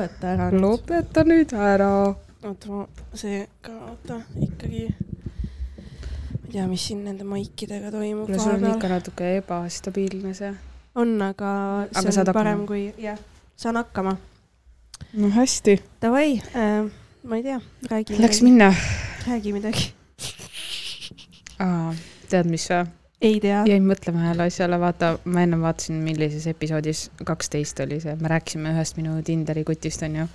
lõpeta ära nüüd. lõpeta nüüd ära. oota, ma see ka, oota, ikkagi. ma ei tea, mis siin nende maikidega toimub kuule, sul on ikka. natuke ebastabiilne see. on, aga Aga see on parem kui, jah, saan hakkama. no hästi. Davai äh,, ma ei tea, räägi Läks midagi, minna. räägi midagi. tead, mis või? Ei tea. jäin mõtlema ühele asjale, vaata, ma ennem vaatasin, millises episoodis, kaksteist oli see, me rääkisime ühest minu Tinderi kutist, onju.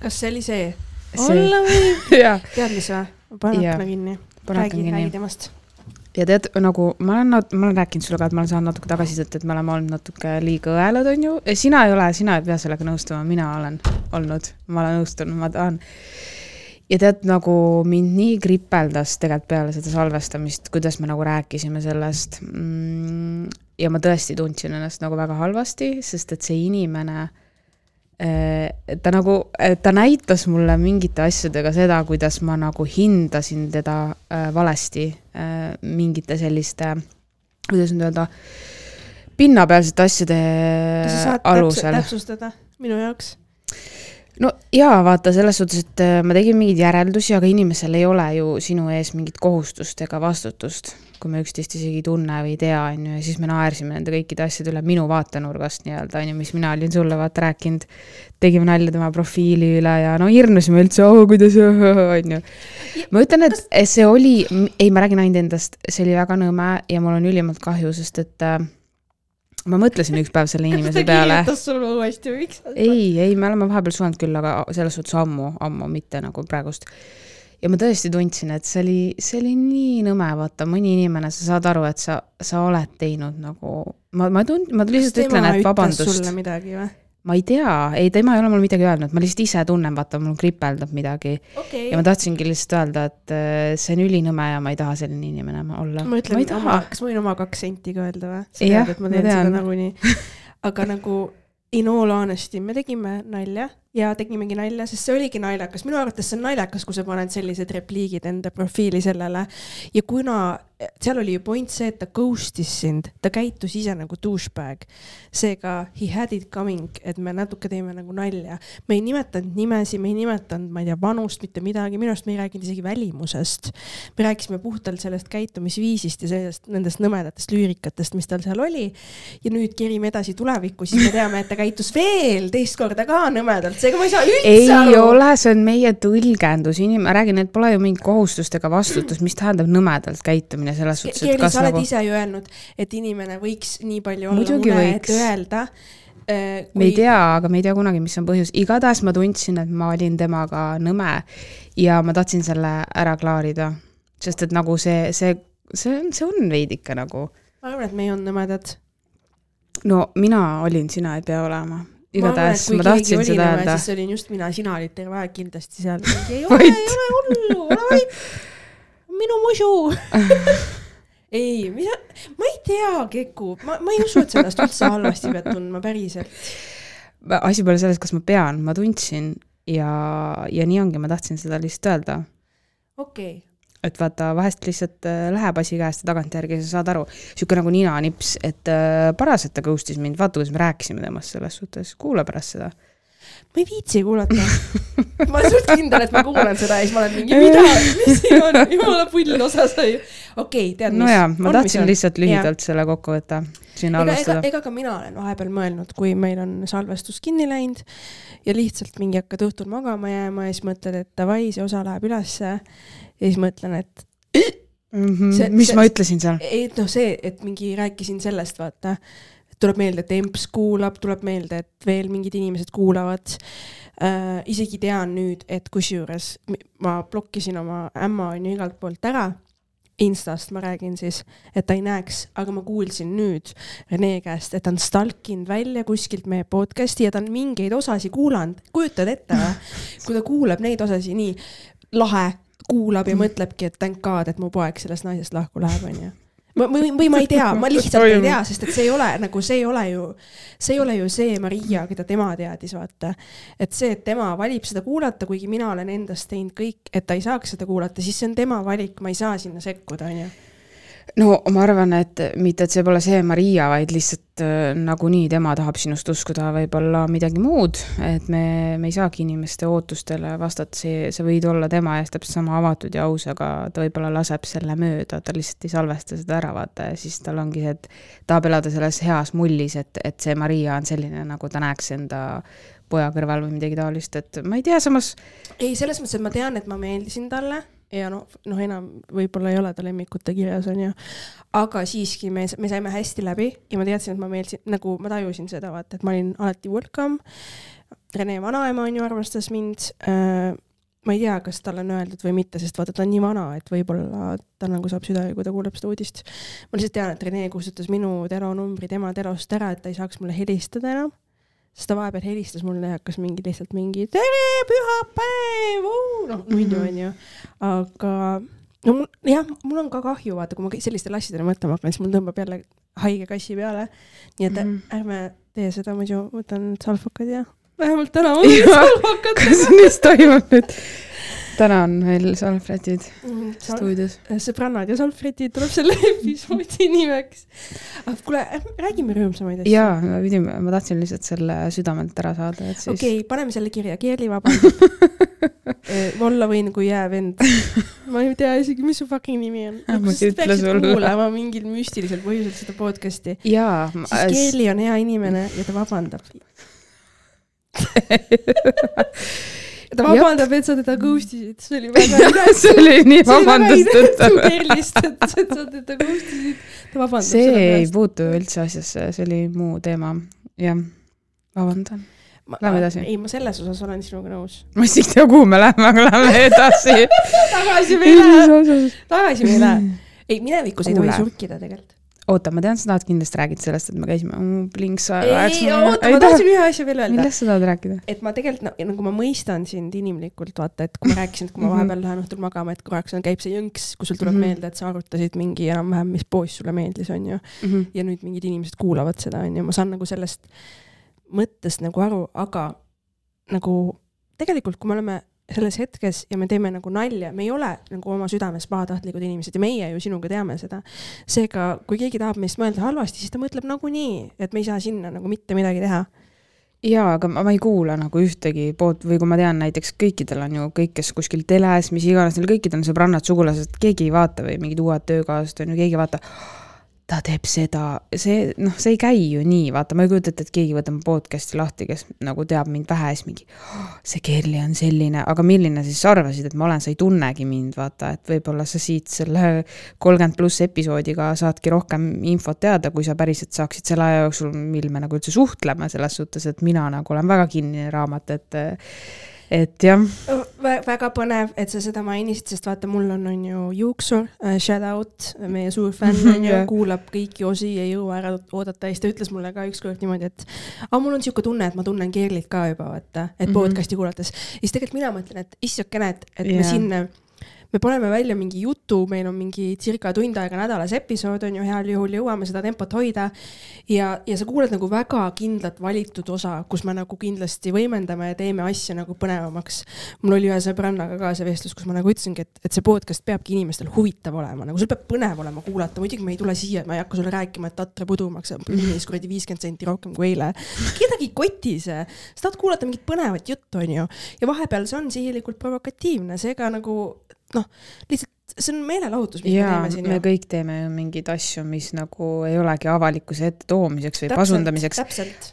kas see oli see? see, olla võib. tead, mis või? Jaa. akna kinni. räägi, kinni räägi. temast. ja tead, nagu ma olen, ma olen rääkinud sulle ka, et ma olen saanud natuke tagasisidet, et me oleme olnud natuke liiga õelad, onju. sina ei ole, sina ei pea sellega nõustuma, mina olen olnud, ma olen nõustunud, ma tahan. Ja tead, nagu mind nii kripeldas tegelikult peale seda salvestamist, kuidas me nagu rääkisime sellest mm,. ja ma tõesti tundsin ennast nagu väga halvasti, sest et see inimene eh, ta nagu, ta näitas mulle mingite asjadega seda, kuidas ma nagu hindasin teda äh, valesti mingite selliste, kuidas nüüd öelda, pinnapealsete asjade alusel täpsu-. täpsustada minu jaoks? No jaa, vaata selles suhtes, et äh, ma tegin mingeid järeldusi, aga inimesel ei ole ju sinu ees mingit kohustust ega vastutust, kui me üksteist isegi ei tunne või ei tea, on ju, ja siis me naersime nende kõikide asjade üle minu vaatenurgast nii-öelda, on ju, mis mina olin sulle vaata rääkinud. tegime nalja tema profiili üle ja no hirmusime üldse, oo kuidas, on ju. ma ütlen, et see oli, ei, ma räägin ainult endast, see oli väga nõme ja mul on ülimalt kahju, sest et äh, ma mõtlesin üks päev selle inimese peale kirjutas sulle uuesti või miks? ei, ei, me oleme vahepeal suhelnud küll, aga selles suhtes ammu, ammu, mitte nagu praegust. ja ma tõesti tundsin, et see oli, see oli nii nõme, vaata, mõni inimene, sa saad aru, et sa, sa oled teinud nagu, ma, ma tund-, ma lihtsalt ütlen, et vabandust sulle, midagi või? Ma ei tea, ei, tema ei ole mulle midagi öelnud, ma lihtsalt ise tunnen, vaata, mul kripeldab midagi okei ja ma tahtsingi lihtsalt öelda, et äh, see on ülinõme ja ma ei taha selline inimene olla. ma ma ütlen kas ma võin oma kaks senti ka öelda või? sa tead, et ma ma teen seda tean. nagunii. aga nagu in all honesty, me tegime nalja ja tegimegi nalja, sest see oligi naljakas, minu arvates see on naljakas, kui sa paned sellised repliigid enda profiili sellele ja kuna seal oli ju point see, et ta ghost'is sind, ta käitus ise nagu douchebag. seega he had it coming, et me natuke teeme nagu nalja. me ei nimetanud nimesid, me ei nimetanud, ma ei tea, vanust, mitte midagi, minu arust me ei rääkinud isegi välimusest. me rääkisime puhtalt sellest käitumisviisist ja sellest, nendest nõmedatest lüürikatest, mis tal seal oli. ja nüüd kerime edasi tulevikku, siis me teame, et ta käitus veel teist korda ka nõmedalt, seega ma ei saa üldse ei aru. ole, see on meie tõlgendus, inim-, ma räägin, et pole ju mingit kohustust ega vastutust, mis tähendab nõmedalt käitumine selles suhtes, et kas sa oled nagu, ise ju öelnud, et inimene võiks nii palju olla Muidugi mune, et öelda. me ei tea, aga me ei tea kunagi, mis on põhjus, igatahes ma tundsin, et ma olin temaga nõme ja ma tahtsin selle ära klaarida, sest et nagu see, see, see on, see on veidike nagu, ma arvan, et me ei olnud nõmedad. no mina olin, sina ei pea olema, igatahes ma, ma tahtsin seda öelda. siis olin just mina, sina olid terve aeg kindlasti seal. ei ole, ei ole hullu, ole vait. Minu musu. ei, mida, ma ei tea, Keku, ma, ma ei usu, et sa ennast üldse halvasti pead tundma, päriselt. asi pole selles, kas ma pean, ma tundsin ja, ja nii ongi, ma tahtsin seda lihtsalt öelda okei okay., et vaata, vahest lihtsalt äh, läheb asi käest ja tagantjärgi sa saad aru, sihuke nagu ninanips, et äh, paras, et ta ghost'is mind, vaata, kuidas me rääkisime temast selles suhtes, kuula pärast seda. Ma ei viitsi kuulata. ma olen suht kindel, et ma kuulan seda ja siis ma olen mingi, mida, mis siin on, jumala pull osa sai. okei okay,, tead mis. no jaa, ma tahtsin lihtsalt lühidalt selle kokku võtta, ega, alustada. ega ka mina olen vahepeal mõelnud, kui meil on salvestus kinni läinud ja lihtsalt mingi hakkad õhtul magama jääma ja siis mõtled, et davai, see osa läheb ülesse. ja siis mõtlen, et Mm -hmm. see- mis see- ma ütlesin seal? ei noh, see, et mingi rääkisin sellest, vaata, tuleb meelde, et EMS kuulab, tuleb meelde, et veel mingid inimesed kuulavad äh,. isegi tean nüüd, et kusjuures ma blokkisin oma ämma on ju igalt poolt ära. Instast ma räägin siis, et ta ei näeks, aga ma kuulsin nüüd Rene käest, et ta on stalkinud välja kuskilt meie podcast'i ja ta on mingeid osasid kuulanud. kujutad ette või? kui ta kuulab neid osasid nii lahe, kuulab ja mõtlebki, et thank god, et mu poeg sellest naisest lahku läheb, onju. ma, või, või ma ei tea, ma lihtsalt ei tea, sest et see ei ole nagu, see ei ole ju, see ei ole ju see Maria, keda tema teadis, vaata. et see, et tema valib seda kuulata, kuigi mina olen endast teinud kõik, et ta ei saaks seda kuulata, siis see on tema valik, ma ei saa sinna sekkuda, onju. No ma arvan, et mitte, et see pole see Maria, vaid lihtsalt äh, nagunii tema tahab sinust uskuda võib-olla midagi muud, et me, me ei saagi inimeste ootustele vastata, see, sa võid olla tema ees täpselt sama avatud ja aus, aga ta võib-olla laseb selle mööda, ta lihtsalt ei salvesta seda ära, vaata, ja siis tal ongi see, et tahab elada selles heas mullis, et, et see Maria on selline, nagu ta näeks enda poja kõrval või midagi taolist, et ma ei tea, samas ei, selles mõttes, et ma tean, et ma meeldisin talle ja noh, noh, enam võib-olla ei ole ta lemmikute kirjas, onju. aga siiski me, me saime hästi läbi ja ma teadsin, et ma meeldisin, nagu ma tajusin seda, vaata, et ma olin alati welcome. Rene vanaema onju armastas mind äh, ma ei tea, kas talle on öeldud või mitte, sest vaata, ta on nii vana, et võib-olla ta nagu saab süda, kui ta kuuleb seda uudist. ma lihtsalt tean, et Rene kustutas minu telonumbri tema telost ära, et ta ei saaks mulle helistada enam sest ta vahepeal helistas mulle ja hakkas mingi lihtsalt mingi tere, pühapäev, noh muidu mhm. onju, aga no mul jah, mul on ka kahju, vaata, kui ma sellistele asjadele mõtlema hakkan, siis mul tõmbab jälle haige kassi peale. nii et mm -hmm. ärme tee seda, muidu võtan salvakad ja vähemalt täna on salvakad. kas mis toimub nüüd? Täna on meil salvrätid mm, sal stuudios. sõbrannad ja salvrätid tuleb selle episoodi nimeks. aga kuule, räägime rõõmsamaid asju. jaa, me pidime, ma tahtsin lihtsalt selle südamelt ära saada, et siis. okei okay,, paneme selle kirja, Keerli vabandab eh, olla võin kui jäävend. ma ei tea isegi, mis su fucking nimi on. ma ei ütle sulle. kuulama mingil müstilisel põhjusel seda podcast'i. jaa. siis Keerli on hea inimene ja ta vabandab ta vabandab, et sa teda ghost isid, see oli väga hea. see oli nii vabandustõttav. Kerlist, et, sa teda ghost isid, ta vabandab. see ei puutu üldse asjasse, see oli muu teema, jah, vabandan. Lähme edasi. ei, ma selles osas olen sinuga nõus. ma ei tea, kuhu me läheme, aga lähme edasi tagasi me ei lähe, tagasi me ei lähe. ei, minevikus ei tohi surkida tegelikult oota, ma tean, sa tahad kindlasti rääkida sellest, et me käisime Blinks. ei, oota, ma tahtsin ühe asja veel öelda. millest sa tahad rääkida? et ma tegelikult no, nagu ma mõistan sind inimlikult, vaata, et kui ma rääkisin, et kui ma mhm. vahepeal lähen õhtul magama, et korraks on, käib see jõnks, kus sul tuleb mm -hmm. meelde, et sa arutasid mingi enam-vähem, mis poos sulle meeldis, onju mm. -hmm. ja nüüd mingid inimesed kuulavad seda, onju, ma saan nagu sellest mõttest nagu aru, aga nagu tegelikult, kui me oleme selles hetkes ja me teeme nagu nalja, me ei ole nagu oma südames pahatahtlikud inimesed ja meie ju sinuga teame seda. seega, kui keegi tahab meist mõelda halvasti, siis ta mõtleb nagunii, et me ei saa sinna nagu mitte midagi teha jaa, aga ma, ma ei kuula nagu ühtegi poolt või kui ma tean näiteks kõikidel on ju kõik, kes kuskil teles, mis iganes, neil kõikidel on sõbrannad, sugulased, keegi ei vaata või mingid uued töökaaslased on ju, keegi ei vaata ta teeb seda, see noh, see ei käi ju nii, vaata, ma ei kujuta ette, et keegi võtab podcast'i lahti, kes nagu teab mind vähe, siis mingi oh, see Kerli on selline, aga milline siis sa arvasid, et ma olen, sa ei tunnegi mind, vaata, et võib-olla sa siit selle kolmkümmend pluss episoodiga saadki rohkem infot teada, kui sa päriselt saaksid selle aja jooksul, mil me nagu üldse suhtleme, selles suhtes, et mina nagu olen väga kinnine raamat, et et jah Vä. väga põnev, et sa seda mainisid, sest vaata, mul on, on ju juuksur äh,, shout out, meie suur fänn on ju, kuulab kõiki osi, ei jõua ära oodata ja siis ta ütles mulle ka ükskord niimoodi, et aga mul on sihuke tunne, et ma tunnen Kerlit ka juba vaata, et mm -hmm. podcast'i kuulates. ja siis tegelikult mina mõtlen, et issakene, et, et yeah. me sinna me paneme välja mingi jutu, meil on mingi circa tund aega nädalas episood on ju, heal juhul jõuame seda tempot hoida. ja, ja sa kuuled nagu väga kindlat valitud osa, kus me nagu kindlasti võimendame ja teeme asja nagu põnevamaks. mul oli ühe sõbrannaga ka see vestlus, kus ma nagu ütlesingi, et, et see podcast peabki inimestel huvitav olema, nagu sul peab põnev olema kuulata, muidugi me ei tule siia, ma ei hakka sulle rääkima, et Tatre pudu maksab tunnis kuradi viiskümmend senti rohkem kui eile. kedagi ei koti see, sa tahad kuulata mingit põnevat juttu, onju, ja vahepeal see on sihilikult provokatiivne, seega nagu noh, lihtsalt see on meelelahutus, mis Jaa, me teeme siin. me kõik teeme ju mingeid asju, mis nagu ei olegi avalikkuse ette toomiseks või täpselt, pasundamiseks.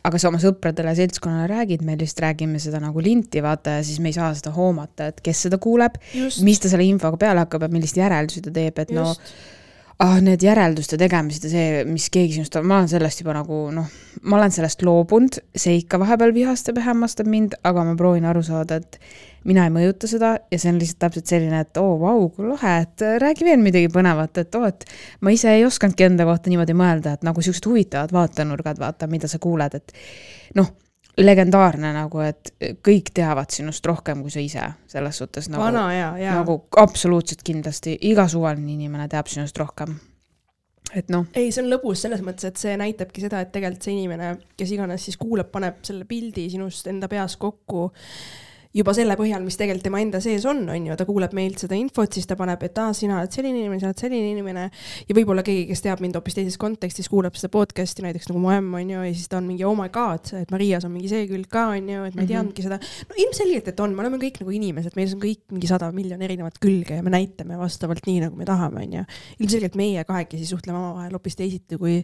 aga sa oma sõpradele ja seltskonnale räägid, me lihtsalt räägime seda nagu linti, vaata, ja siis me ei saa seda hoomata, et kes seda kuuleb, mis ta selle infoga peale hakkab ja milliseid järeldusi ta teeb, et Just. no ah, need järelduste tegemised ja see, mis keegi sinust, ma olen sellest juba nagu noh, ma olen sellest loobunud, see ikka vahepeal vihastab ja hämmastab mind, aga ma proovin aru saada, et mina ei mõjuta seda ja see on lihtsalt täpselt selline, et oo oh,, vau, kui lahe, et äh, räägi veel midagi põnevat, et oo oh,, et ma ise ei osanudki enda kohta niimoodi mõelda, et nagu siuksed huvitavad vaatenurgad, vaata, mida sa kuuled, et noh, legendaarne nagu, et kõik teavad sinust rohkem kui sa ise, selles suhtes nagu. nagu absoluutselt kindlasti, iga suvaline inimene teab sinust rohkem et noh. ei, see on lõbus selles mõttes, et see näitabki seda, et tegelikult see inimene, kes iganes siis kuulab, paneb selle pildi sinust enda peas kokku juba selle põhjal, mis tegelikult tema enda sees on, on ju, ta kuuleb meilt seda infot, siis ta paneb, et aa, sina oled selline inimene, sa oled selline inimene. ja võib-olla keegi, kes teab mind hoopis teises kontekstis, kuulab seda podcast'i näiteks nagu mu ämm on ju, ja siis ta on mingi oh my god, et Marias on mingi see külg ka on ju, et ma ei Mhm. teadnudki seda. no ilmselgelt, et on, me oleme kõik nagu inimesed, meil on kõik mingi sada miljon erinevat külge ja me näitame vastavalt nii, nagu me tahame, on ju. ilmselgelt meie kahekesi suhtleme omavahel hoopis teisiti, kui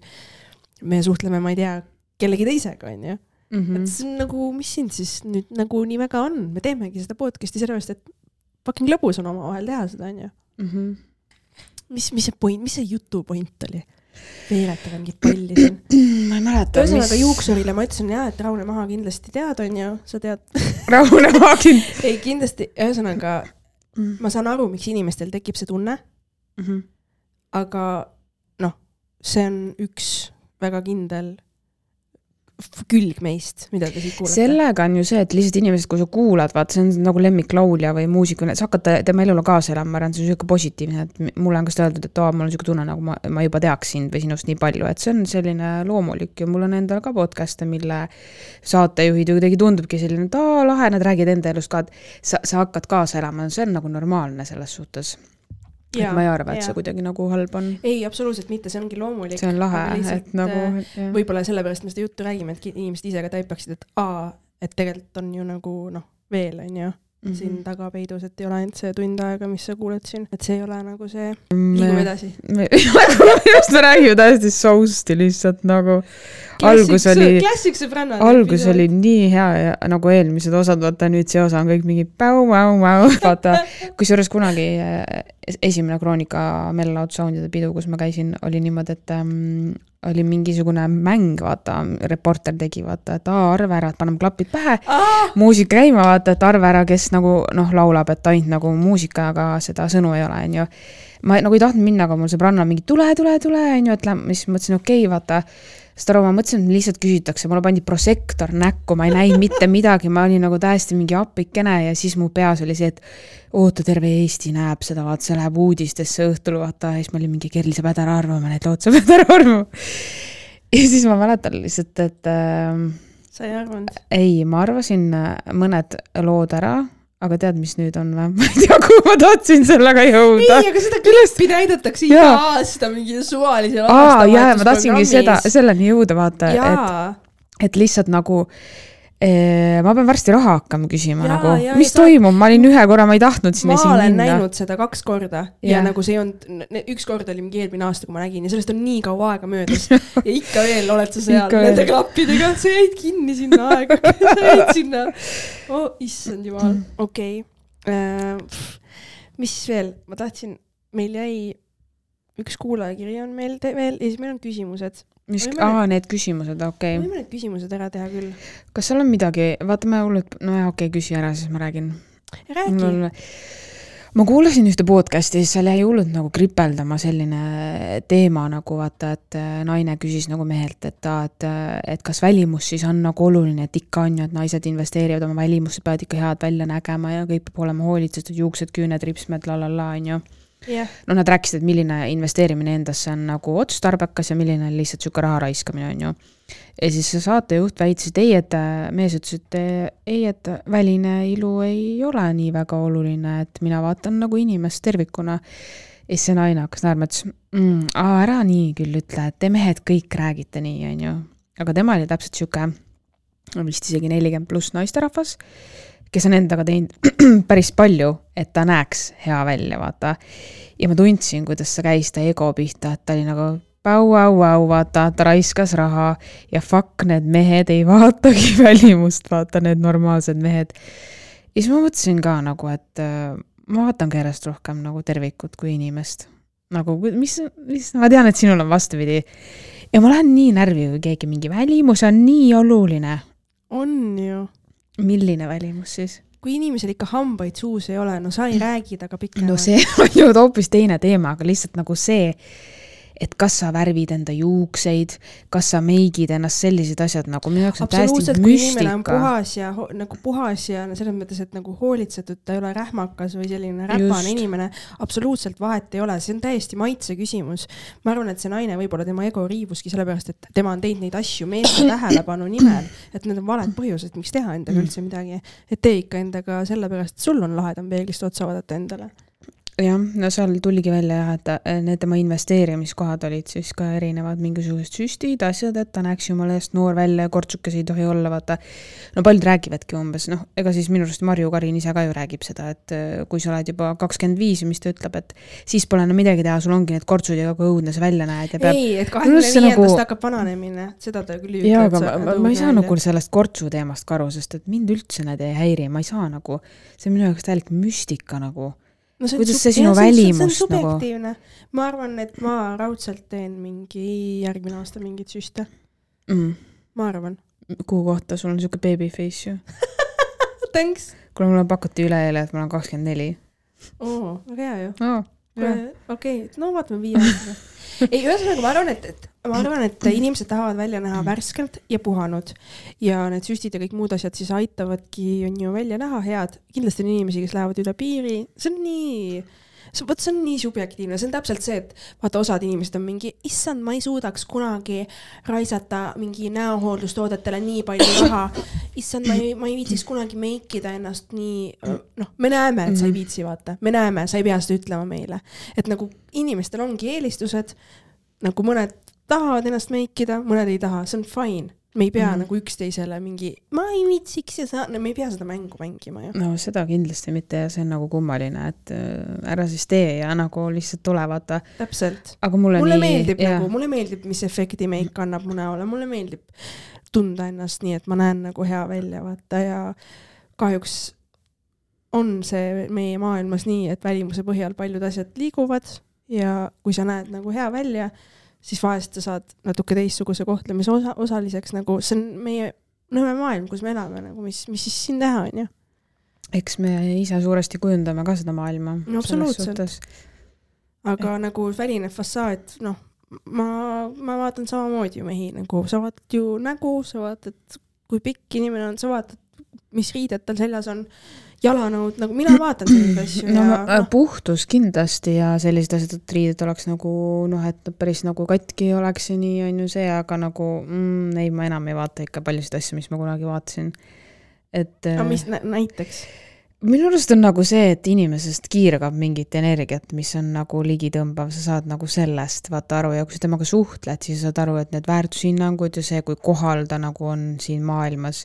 me suhtleme, ma ei tea, kellegi teisega, on ju Mhm. et see on nagu, mis siin siis nüüd nagu nii väga on, me teemegi seda podcast'i sellepärast, et fucking lõbus on omavahel teha seda, onju. Mhm. mis, mis see point, mis see jutu point oli? veeretage mingit palli siin. ma ei mäleta. ühesõnaga juuksurile ma ütlesin ja, et rahune maha kindlasti tead, onju, sa tead. rahune maagin ei, kindlasti, ühesõnaga mm.. ma saan aru, miks inimestel tekib see tunne, -hmm. aga noh, see on üks väga kindel külg meist, mida te siit kuulete. sellega on ju see, et lihtsalt inimesed, kui sa kuulad, vaata, see on nagu lemmiklaulja või muusikuline, sa hakkad te- tema elule kaasa elama, ma arvan, see on sihuke positiivne, et mulle on ka seda öeldud, et aa, mul on sihuke tunne, nagu ma, ma juba teaks sind või sinust nii palju, et see on selline loomulik ja mul on endal ka podcast'e, mille saatejuhid ju kuidagi tundubki selline, et aa, lahe, nad räägivad enda elust ka, et sa, sa hakkad kaasa elama, see on nagu normaalne selles suhtes. Et ma ei arva, et see kuidagi nagu halb on. ei, absoluutselt mitte, see ongi loomulik. see on lahe, et nagu. võib-olla sellepärast me seda juttu räägime, et inimesed ise ka taipaksid, et aa, et tegelikult on ju nagu noh, veel on ju mm -hmm. siin taga peidus, et ei ole ainult see tund aega, mis sa kuuled siin, et see ei ole nagu see, liigume edasi. me, arust me räägime täiesti sousti lihtsalt nagu. algus oli, algus oli nii hea ja nagu eelmised osad, vaata nüüd see osa on kõik mingi päu-mäu-mäu, vaata. kusjuures kunagi eh, esimene Kroonika Mellelaud Soundide pidu, kus ma käisin, oli niimoodi, et ähm, oli mingisugune mäng, vaata, reporter tegi, vaata, et aa, arva ära, et paneme klapid pähe ah!, muusika käima, vaata, et arva ära, kes nagu noh, laulab, et ainult nagu muusika, aga seda sõnu ei ole, onju. ma nagu ei tahtnud minna, aga mul sõbranna mingi tule, tule, tule, onju, et lähme, siis mõtlesin, okei okay,, vaata sest aru, ma mõtlesin, et lihtsalt küsitakse, mulle pandi prožektor näkku, ma ei näinud mitte midagi, ma olin nagu täiesti mingi appikene ja siis mu peas oli see, et oota, terve Eesti näeb seda, vaata, see läheb uudistesse õhtul, vaata, ja siis ma olin mingi, Kerli, sa pead ära arvama, need lood, sa pead ära arvama. ja siis ma mäletan lihtsalt, et äh, sa ei arvanud? ei, ma arvasin mõned lood ära aga tead, mis nüüd on või? ma ei tea, kuhu ma tahtsin sellega jõuda. ei, aga seda klippi näidatakse iga aasta mingi suvalisel aa, jaa, ma tahtsingi seda, selleni jõuda, vaata, et, et lihtsalt nagu ma pean varsti raha hakkama küsima ja, nagu, mis toimub, ma olin ühe korra, ma ei tahtnud sinna ma olen minna. näinud seda kaks korda ja, ja nagu see ei olnud, üks kord oli mingi eelmine aasta, kui ma nägin ja sellest on nii kaua aega möödas. Ja ikka veel oled sa seal nende klappidega, sa jäid kinni sinna aega. Sa jäid sinna. oh issand jumal, okei. Okay. uh,. mis veel, ma tahtsin, meil jäi üks kuulajakiri on meil veel ja siis meil on küsimused mis, aa, need küsimused, okei okay.. võime need küsimused ära teha küll. kas seal on midagi, vaata ma hullult, nojah, okei okay,, küsi ära, siis ma räägin. räägi. ma kuulasin ühte podcast'i, seal jäi hullult nagu kripeldama selline teema nagu vaata, et naine küsis nagu mehelt, et aa, et, et kas välimus siis on nagu oluline, et ikka on ju, et naised investeerivad oma välimusse, peavad ikka head välja nägema ja kõik peab olema hoolitsetud, juuksed, küüned, ripsmed la la la, on ju yeah.. no nad rääkisid, et milline investeerimine endasse on nagu otstarbekas ja milline on lihtsalt sihuke raha raiskamine, on ju. ja siis see saatejuht väitis, et ei, et mees ütles, et ei, et väline ilu ei ole nii väga oluline, et mina vaatan nagu inimest tervikuna. ja siis see naine hakkas naerma, ütles mm,, ära nii küll ütle, et te mehed kõik räägite nii, on ju. aga tema oli täpselt sihuke, vist isegi nelikümmend pluss naisterahvas kes on endaga teinud päris palju, et ta näeks hea välja, vaata. ja ma tundsin, kuidas see käis ta ego pihta, et ta oli nagu päu-au-au, vaata, ta raiskas raha ja fuck, need mehed ei vaatagi välimust, vaata, need normaalsed mehed. ja siis ma mõtlesin ka nagu, et äh, ma vaatan ka järjest rohkem nagu tervikut kui inimest. nagu, mis, mis, ma tean, et sinul on vastupidi. ja ma lähen nii närvi, kui keegi mingi välimus on nii oluline. on ju milline välimus siis? kui inimesel ikka hambaid suus ei ole, no sa ei räägi temaga pikemalt. no see on ju hoopis teine teema, aga lihtsalt nagu see, et kas sa värvid enda juukseid, kas sa meigid ennast, sellised asjad nagu minu jaoks on täiesti müstika. puhas ja nagu puhas ja no selles mõttes, et nagu hoolitsetud, ta ei ole rähmakas või selline räpane inimene, absoluutselt vahet ei ole, see on täiesti maitse küsimus. ma arvan, et see naine võib-olla tema ego riivuski sellepärast, et tema on teinud neid asju meeste tähelepanu nimel, et need on valed põhjused, miks teha endaga Mm. üldse midagi. et tee ikka endaga sellepärast, et sul on lahedam peeglist otsa vaadata endale. jah, no seal tuligi välja jah, et ta- need tema investeerimiskohad olid siis ka erinevad, mingisugused süstid, asjad, et ta näeks jumala eest noor välja ja kortsukesi ei tohi olla, vaata. no paljud räägivadki umbes, noh, ega siis minu arust Marju Karin ise ka ju räägib seda, et äh, kui sa oled juba kakskümmend viis, mis ta ütleb, et siis pole enam midagi teha, sul ongi need kortsud ja kui õudne sa välja näed ja peab. ei, et kahekümne viiendast nagu- hakkab vananemine, seda ta küll ei jaa, ütle. aga ma, ma, ma ei saa nagu sellest kortsu teemast ka aru, sest et mind üldse need ei häiri, ma ei saa nagu, see on minu jaoks täielik müstika nagu. No Kuidas see sinu jah, see nagu- ma arvan, et ma raudselt teen mingi järgmine aasta mingeid süste, Mm. ma arvan. kuhu kohta, sul on siuke baby face ju. Thanks. kuule, mulle pakuti üleeile, et ma olen kakskümmend neli. oo, väga hea ju. okei, no vaatame viie aastaga. ei, ühesõnaga ma arvan, et, et ma arvan, et inimesed tahavad välja näha värskelt ja puhanud ja need süstid ja kõik muud asjad siis aitavadki, on ju, välja näha head. kindlasti on inimesi, kes lähevad üle piiri, see on nii see, vot see on nii subjektiivne, see on täpselt see, et vaata, osad inimesed on mingi, issand, ma ei suudaks kunagi raisata mingi näohooldustoodetele nii palju raha. issand, ma ei, ma ei viitsiks kunagi meikida ennast nii, noh, me näeme, et sa ei viitsi, vaata, me näeme, sa ei pea seda ütlema meile. et nagu inimestel ongi eelistused, nagu mõned tahavad ennast meikida, mõned ei taha, see on fine. me ei pea mm. -hmm. nagu üksteisele mingi, ma ei viitsiks ja sa, no me ei pea seda mängu mängima ju. no seda kindlasti mitte ja see on nagu kummaline, et äh, ära siis tee ja nagu lihtsalt tule, vaata. täpselt. aga mulle, mulle nii, meeldib jah. nagu, mulle meeldib, mis efekti meik annab mu näole, mulle meeldib tunda ennast nii, et ma näen nagu hea välja, vaata ja kahjuks on see meie maailmas nii, et välimuse põhjal paljud asjad liiguvad ja kui sa näed nagu hea välja, siis vahest sa saad natuke teistsuguse kohtlemise osa, osaliseks nagu see on meie nõme maailm, kus me elame nagu, mis, mis siis siin teha, onju. eks me ise suuresti kujundame ka seda maailma. No absoluutselt. aga nagu väline fassaad, noh, ma, ma vaatan samamoodi ju mehi nagu, sa vaatad ju nägu, sa vaatad, kui pikk inimene on, sa vaatad, mis riided tal seljas on, jalanõud, nagu mina vaatan selliseid asju no ja ma, äh, puhtus kindlasti ja sellised asjad, et riided oleks nagu noh, et päris nagu katki ei oleks ja nii on ju see, aga nagu mm, ei, ma enam ei vaata ikka paljusid asju, mis ma kunagi vaatasin. et aga äh, mis nä näiteks, minu arust on nagu see, et inimesest kiirgab mingit energiat, mis on nagu ligitõmbav, sa saad nagu sellest vaata aru. Ja kui sa temaga suhtled, siis sa saad aru, et need väärtushinnangud ja see, kui kohal ta nagu on siin maailmas,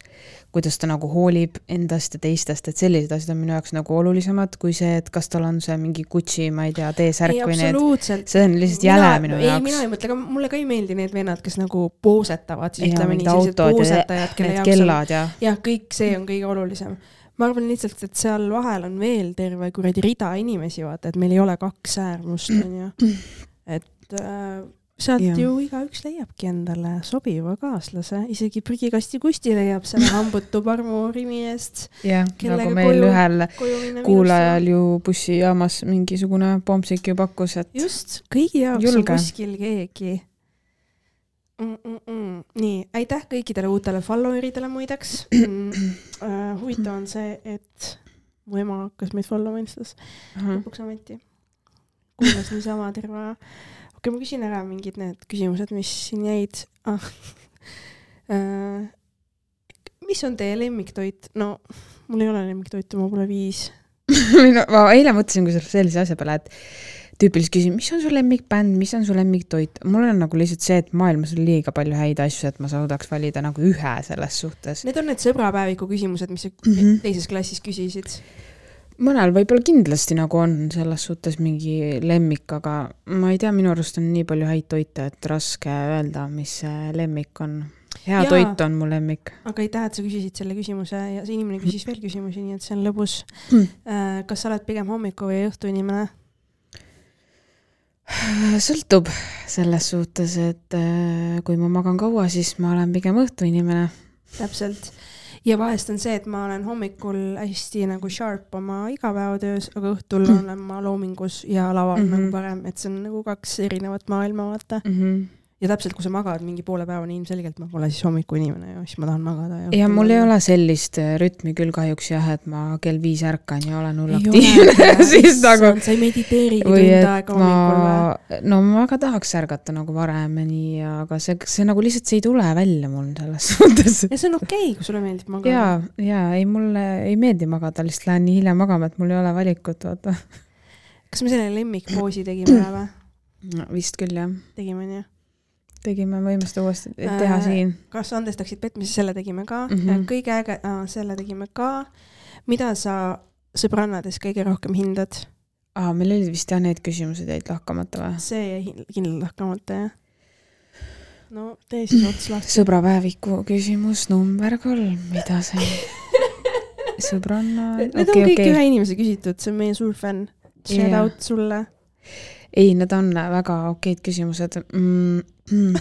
kuidas ta nagu hoolib endast ja teistest, et sellised asjad on minu jaoks nagu olulisemad kui see, et kas tal on see mingi Gucci, ma ei tea, T-särk või need, see on lihtsalt jäle minu ei, jaoks mina. ei mõtle, aga mulle ka ei meeldi need vennad, kes nagu poosetavad, siis ja ütleme nii, sellised poosetajad, kelle jaoks on kellad ja jah, kõik see on kõige olulisem. ma arvan lihtsalt, et seal vahel on veel terve kuradi rida inimesi, vaata, et meil ei ole kaks äärmust, onju. et äh, sealt Jah. ju igaüks leiabki endale sobiva kaaslase, isegi prügikasti Kusti leiab selle hambutu parmu Rimi eest jah, nagu meil koju- ühel kuulajal ju bussijaamas mingisugune pommsik ju pakkus, et just, kõigi jaoks Julge. on kuskil keegi mm. -mm nii, aitäh kõikidele uutele followeridele muideks mm,. Uh, huvitav on see, et mu ema hakkas meid follow ma Instas lõpuks ometi. kuulas niisama terve aja. Okei okay,, ma küsin ära mingid need küsimused, mis siin jäid ah.. Uh, mis on teie lemmiktoit? no mul ei ole lemmiktoitu, ma pole viis. Minu- ma eile mõtlesin kusjuures sellise asja peale, et tüüpiliselt küsin, mis on su lemmikbänd, mis on su lemmiktoit, mul on nagu lihtsalt see, et maailmas on liiga palju häid asju, et ma suudaks valida nagu ühe selles suhtes. Need on need sõbrapäeviku küsimused, mis sa Mhm. teises klassis küsisid. Mõnel võib-olla kindlasti nagu on selles suhtes mingi lemmik, aga ma ei tea, minu arust on nii palju häid toite, et raske öelda, mis see lemmik on. hea Jaa. ja. toit on mu lemmik. aga aitäh, et sa küsisid selle küsimuse ja see inimene küsis veel küsimusi, nii et see on lõbus Mm.. kas sa oled pigem hommiku või õhtu inimene? sõltub selles suhtes, et äh, kui ma magan kaua, siis ma olen pigem õhtuinimene. täpselt. Ja vahest on see, et ma olen hommikul hästi nagu sharp oma igapäevatöös, aga õhtul Mhm. olen ma loomingus ja laval mm Mhm. -hmm. nagu parem, et see on nagu kaks erinevat maailma, vaata mm. -hmm. Ja täpselt, kui sa magad mingi poole päevani, ilmselgelt ma pole siis hommikuinimene ja siis ma tahan magada. ja mul ei ole sellist äh, rütmi küll kahjuks jah, et ma kell viis ärkan ja olen hull Ei aktiivne siis nagu sa ei mediteerigi tund aega hommikul või? no ma väga tahaks ärgata nagu varemini, aga see, see nagu lihtsalt, see ei tule välja mul selles suhtes. ja see on okei okay,, kui sulle meeldib magada. ja, ja ei, mulle ei meeldi magada, lihtsalt lähen nii hilja magama, et mul ei ole valikut, vaata. kas me selle lemmikpoosi tegime ära või? vist küll jah, tegime onju? Tegime, võime seda uuesti teha Äh, siin. kas andestaksid petmise, selle tegime ka mm. -hmm. kõige äge äh,, selle tegime ka. mida sa sõbrannades kõige rohkem hindad? aa, meil olid vist jah need küsimused jäid lahkamata või? see jäi kindlalt lahkamata jah. no tee siis ots lahti. sõbrapäeviku küsimus number kolm, mida sa sõbranna, Need on okei, kõik okei ühe. inimese küsitud, see on meie suur fänn. Shout Jaa. out sulle. ei, need on väga okeid küsimused mm.. Mm.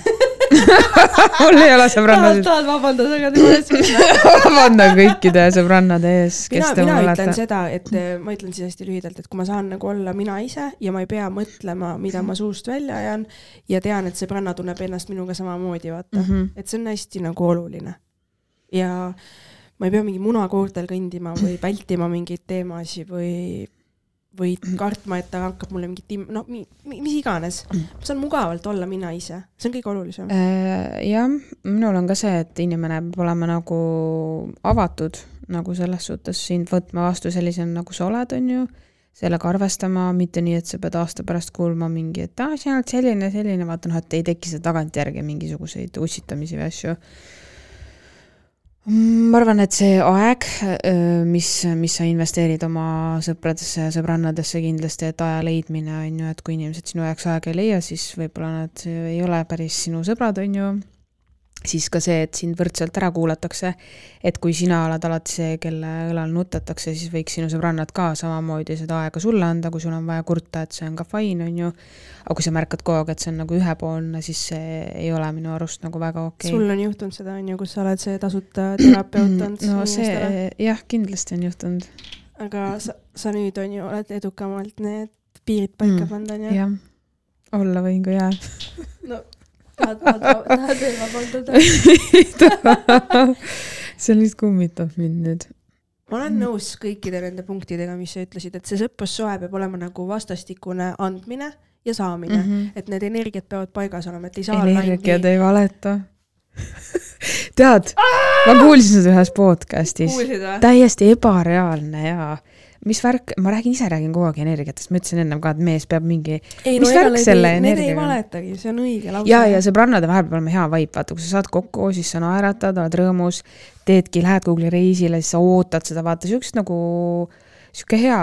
mul ei ole sõbrannasid, tahad vabandada ka tema ees? vabandan kõikide sõbrannade ees, kes te ütlen olete. seda, et eh, ma ütlen siis hästi lühidalt, et kui ma saan nagu olla mina ise ja ma ei pea mõtlema, mida ma suust välja ajan ja tean, et sõbranna tunneb ennast minuga samamoodi, vaata mm. -hmm. et see on hästi nagu oluline. ja ma ei pea mingi munakoortel kõndima või vältima mingeid teemasid või, või kartma, et ta hakkab mulle mingit tim-, no mi, mi, mis iganes. ma saan mugavalt olla mina ise, see on kõige olulisem. Äh, jah, minul on ka see, et inimene peab olema nagu avatud nagu selles suhtes sind võtma vastu sellisena, nagu sa oled, on ju, sellega arvestama, mitte nii, et sa pead aasta pärast kuulma mingi, et aa, sa oled selline, selline, vaata noh, et ei teki seda tagantjärgi mingisuguseid ussitamisi või asju. Ma arvan, et see aeg, mis, mis sa investeerid oma sõpradesse ja sõbrannadesse kindlasti, et aja leidmine on ju, et kui inimesed sinu jaoks aega ei leia, siis võib-olla nad ei ole päris sinu sõbrad, on ju siis ka see, et sind võrdselt ära kuulatakse, et kui sina oled alati see, kelle õlal nutatakse, siis võiks sinu sõbrannad ka samamoodi seda aega sulle anda, kui sul on vaja kurta, et see on ka fine, on ju. aga kui sa märkad kogu aeg, et see on nagu ühepoolne, siis see ei ole minu arust nagu väga okei okay.. sul on juhtunud seda, on ju, kus sa oled see tasuta terapeut olnud no see, jah, kindlasti on juhtunud. aga sa, sa nüüd on ju, oled edukamalt need piirid paika Mm, pannud, on ju? jah, olla võin, kui jääb. no tahad, tahad, tahad veel vabandada? see lihtsalt kummitab mind nüüd. ma olen nõus kõikide nende punktidega, mis sa ütlesid, et see sõprussuhe peab olema nagu vastastikune andmine ja saamine mm. -hmm. et need energiat peavad paigas olema, et ei saa energiad ei valeta. tead, ma kuulsin seda ühes podcast'is, täiesti ebareaalne ja mis värk, ma räägin ise räägin kogu aeg energiatest, ma ütlesin ennem ka, et mees peab mingi ei värk selle Need ei valetagi, see on õige lause. ja, ja sõbrannade vahel peab olema hea vibe, vaata, kui sa saad kokku, siis sa naeratad, oled rõõmus, teedki, lähed kuhugi reisile, siis sa ootad seda, vaata siukest nagu, sihuke hea.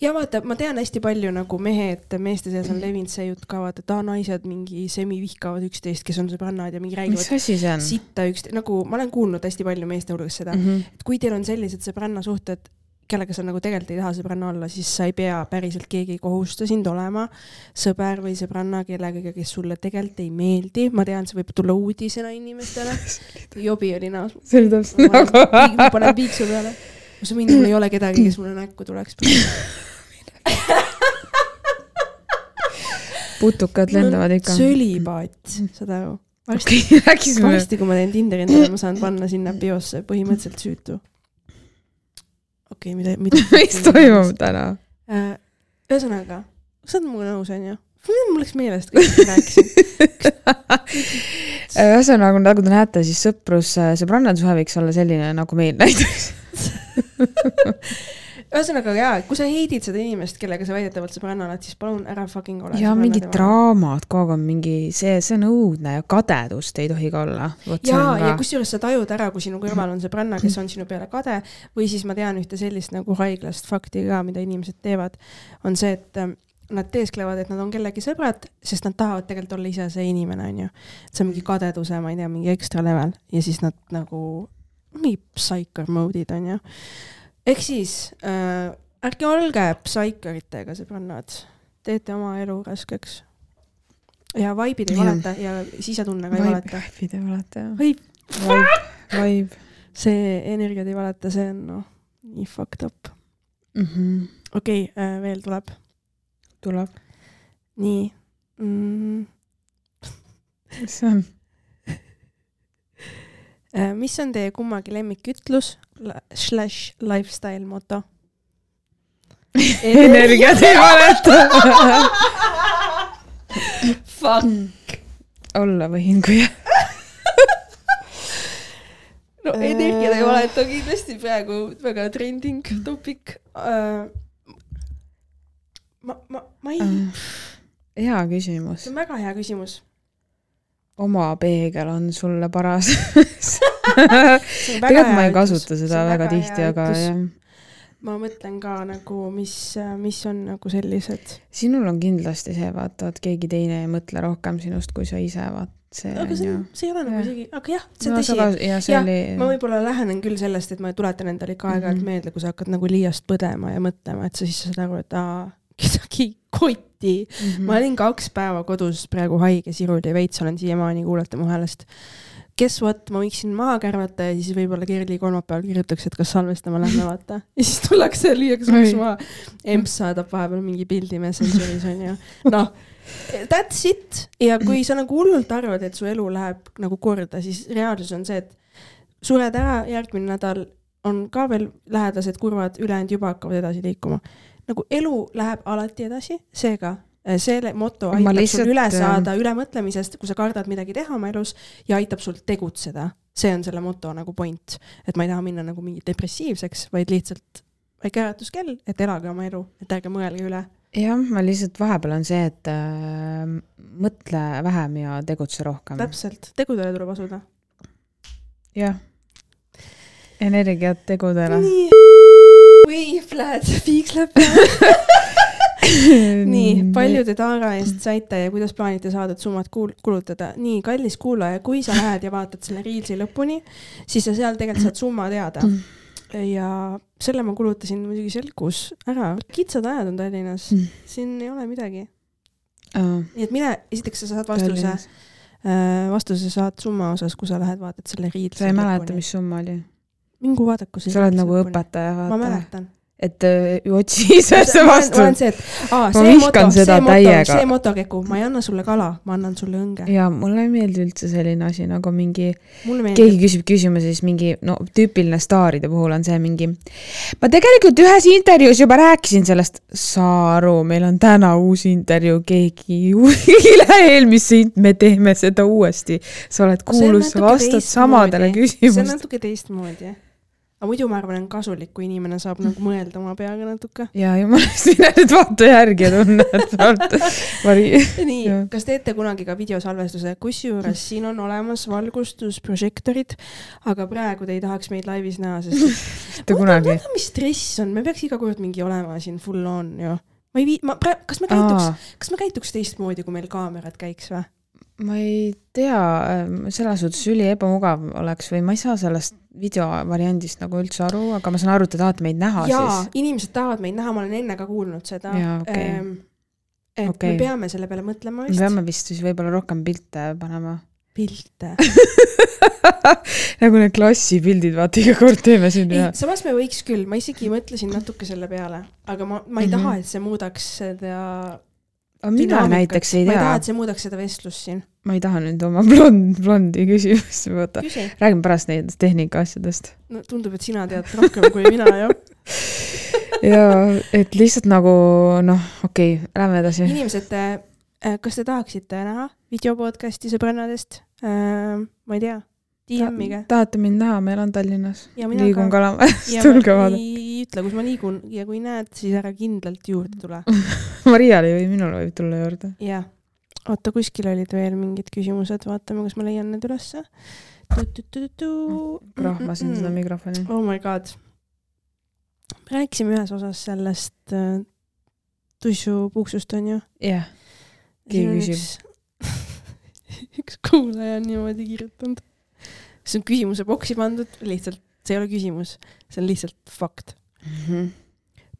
ja vaata, ma tean hästi palju nagu mehed, meeste seas on levinud see jutt ka, vaata, et aa, naised mingi semi vihkavad üksteist, kes on sõbrannad ja mingi räägivad sitta üksteist, nagu ma olen kuulnud hästi palju meeste hulgas seda mm. -hmm. et kui teil on sellised sõbrannasuhted, kellega sa nagu tegelikult ei taha sõbranna olla, siis sa ei pea päriselt, keegi ei kohusta sind olema sõber või sõbranna kellegagi, kes sulle tegelikult ei meeldi. ma tean, see võib tulla uudisena inimestele. jobi oli näos. see oli täpselt ma nagu. panen- panen piiksu peale. ma saan minna, mul ei ole kedagi, kes mulle näkku tuleks. putukad lendavad ikka. sölipaat, saad aru? varsti, sulle. varsti, kui ma teen Tinderi endale, ma saan panna sinna biosse põhimõtteliselt süütu. Okei okay,, mida, mida mis toimub täna? Äh, ühesõnaga, sa oled minuga nõus, onju? mul läks meelest mis ma rääkisin. ühesõnaga, nagu te näete, siis sõprus, sõbrannade suhe võiks olla selline, nagu meil näiteks. ühesõnaga jaa, kui sa heidid seda inimest, kellega sa väidetavalt sõbranna oled, siis palun ära fucking ole. ja mingid. draamad kogu aeg on mingi, see, see on õudne ja kadedust ei tohi ka olla. ja, ja kusjuures sa tajud ära, kui sinu kõrval on sõbranna, kes on sinu peale kade või siis ma tean ühte sellist nagu haiglast fakti ka, mida inimesed teevad, on see, et ähm, nad teesklevad, et nad on kellegi sõbrad, sest nad tahavad tegelikult olla ise see inimene, onju. see on mingi kadeduse, ma ei tea, mingi ekstra level ja siis nad nagu mingi psycho mode'id onju. Ehk siis äh, ärge olge psychoritega sõbrannad, teete oma elu raskeks. ja vibe'id ei valeta ja sisetunnega ei valeta. vibe ei valeta jah. Vibe, vibe. see energiat ei valeta, see on noh, nii fucked up. mm. -hmm. okei okay,, veel tuleb. tuleb, nii mm,. mis see on? Äh, mis on teie kummagi lemmikütlus slaš lifestyle moto? energiat ei valeta. Fuck. olla võin, kui no energiat ei valeta kindlasti praegu väga trending topic uh,. ma, ma, ma ei, hea küsimus see. on väga hea küsimus. Oma peegel on sulle paras. Tegelikult ma ei kasuta seda väga väga tihti, aga jah. ma mõtlen ka nagu, mis, mis on nagu sellised. sinul on kindlasti see, vaata, et keegi teine ei mõtle rohkem sinust kui sa ise, vaat see aga on see ju on, see ei ole nagu isegi, aga jah, see on no, tõsi Jah, oli. ma võib-olla lähenen küll sellest, et ma tuletan endale ikka aeg-ajalt mm. -hmm. meelde, kui sa hakkad nagu liiast põdema ja mõtlema, et sa siis saad aru, et aa, kedagi ei koti mm. -hmm. ma olin kaks päeva kodus praegu haige, siruli veits olen siiamaani, kuulete mu häälest. Guess what, ma võiksin maha kärvata ja siis võib-olla Kerli kolmapäeval kirjutaks, et kas salvestama lähme, vaata. ja siis tullakse, lüüakse Oi. üks maha. emps saadab vahepeal mingi pildi Messengeris onju. noh, that's it ja kui sa nagu hullult arvad, et su elu läheb nagu korda, siis reaalsus on see, et sured ära, järgmine nädal on ka veel lähedased kurvad, ülejäänud juba hakkavad edasi liikuma. Nagu elu läheb alati edasi, seega eh, selle moto aitab lihtsalt, sul üle ähm, saada ülemõtlemisest, kui sa kardad midagi teha oma elus ja aitab sul tegutseda. see on selle moto nagu point, et ma ei taha minna nagu mingi depressiivseks, vaid lihtsalt väike äratuskell, et elage oma elu, et ärge mõelge üle. jah, ma lihtsalt vahepeal on see, et äh, mõtle vähem ja tegutse rohkem. täpselt, tegudele tuleb asuda. jah. energiat tegudele. nii. Flat piiks läheb peale. nii, palju te Taara eest saite ja kuidas plaanite saadud summad kuul-, kulutada? nii, kallis kuulaja, kui sa lähed ja vaatad selle Reelsi lõpuni, siis sa seal tegelikult saad summa teada. ja selle ma kulutasin muidugi selgus ära, kitsad ajad on Tallinnas, siin ei ole midagi. nii et mine, esiteks sa saad vastuse, vastuse saad summa osas, kui sa lähed vaatad selle Reelsi sa ei mäleta, mis summa oli? Mingu vaadaku see. sa oled nagu. õpetaja, ma vaata. mäletan. et äh, otsi ise see ma vastu olen. see, et aa, Ma see moto, see moto, see moto, Keku, ma ei anna sulle kala, ma annan sulle õnge. ja mulle ei meeldi üldse selline asi nagu mingi, keegi küsib küsimuse, siis mingi no tüüpiline staaride puhul on see mingi. ma tegelikult ühes intervjuus juba rääkisin sellest, saa aru, meil on täna uus intervjuu, keegi ei lähe eelmisse, me teeme seda uuesti. sa oled kuulus, sa vastad samadele see on küsimustele. natuke teistmoodi. Aga muidu ma arvan, on kasulik, kui inimene saab nagu mõelda oma peaga natuke. ja jumalast, mine nüüd vaata järgi ja tunne, et sa oled vari-. nii kas teete kunagi ka videosalvestuse, kusjuures siin on olemas valgustusprožektorid, aga praegu te ei tahaks meid laivis näha, sest mitte kunagi. mis stress on, me peaks iga kord mingi olema siin full on ju. ma ei vii-, ma praegu, kas me käituks, kas me käituks teistmoodi, kui meil kaamerad käiks või? Ma ei tea, selles suhtes üli ebamugav oleks või ma ei saa sellest videovariandist nagu üldse aru, aga ma saan aru, et te tahate meid näha jaa siis., inimesed tahavad meid näha, ma olen enne ka kuulnud seda. Jaa, okei. et Okei. me peame selle peale mõtlema me vist. peame vist siis võib-olla rohkem pilte panema. pilte. nagu need klassipildid, vaata iga kord teeme siin ja,. samas me võiks küll, ma isegi mõtlesin natuke selle peale, aga ma, ma ei Mhm. taha, et see muudaks seda. Aga mina näiteks ei ma ei taha, tea et, see muudaks seda vestlust siin. ma ei taha nüüd oma blond, blondi küsimust võtta. küsi. räägime pärast nendest tehnika asjadest. no tundub, et sina tead rohkem kui mina jah. ja et lihtsalt nagu noh, okei okay,, lähme edasi. inimesed, kas te tahaksite näha video podcast'i sõbrannadest? ma ei tea, DM-iga. tahate mind näha, ma elan Tallinnas. Liigun ka. Kalamajas, ja ma tulge vaadake. ütle, kus ma liigun ja kui näed, siis ära kindlalt juurde tule. Mariale või minul võib tulla juurde. jah, oota, kuskil olid veel mingid küsimused, vaatame, kas ma leian need ülesse. krahmasin seda mikrofoni. oh my god. rääkisime ühes osas sellest äh, tussupuuksust onju. jah, Keegi küsib.. üks kuulaja on niimoodi kirjutanud. see on küsimuse boksi pandud, lihtsalt, see ei ole küsimus, see on lihtsalt fakt. Mhm.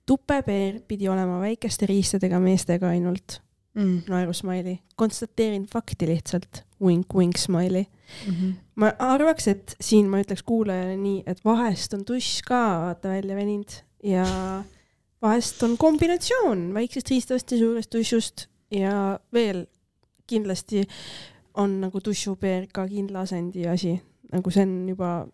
tupepeer pidi olema väikeste riistadega meestega ainult. mm.. naerusmaili, konstateerin fakti lihtsalt, wink-wink smiley. Mm -hmm. ma arvaks, et siin ma ütleks kuulajale nii, et vahest on tuss ka vaata välja veninud ja vahest on kombinatsioon väiksest riistavast ja suurest tussust ja veel kindlasti on nagu tussupeer ka kindla asendi asi, nagu see on juba,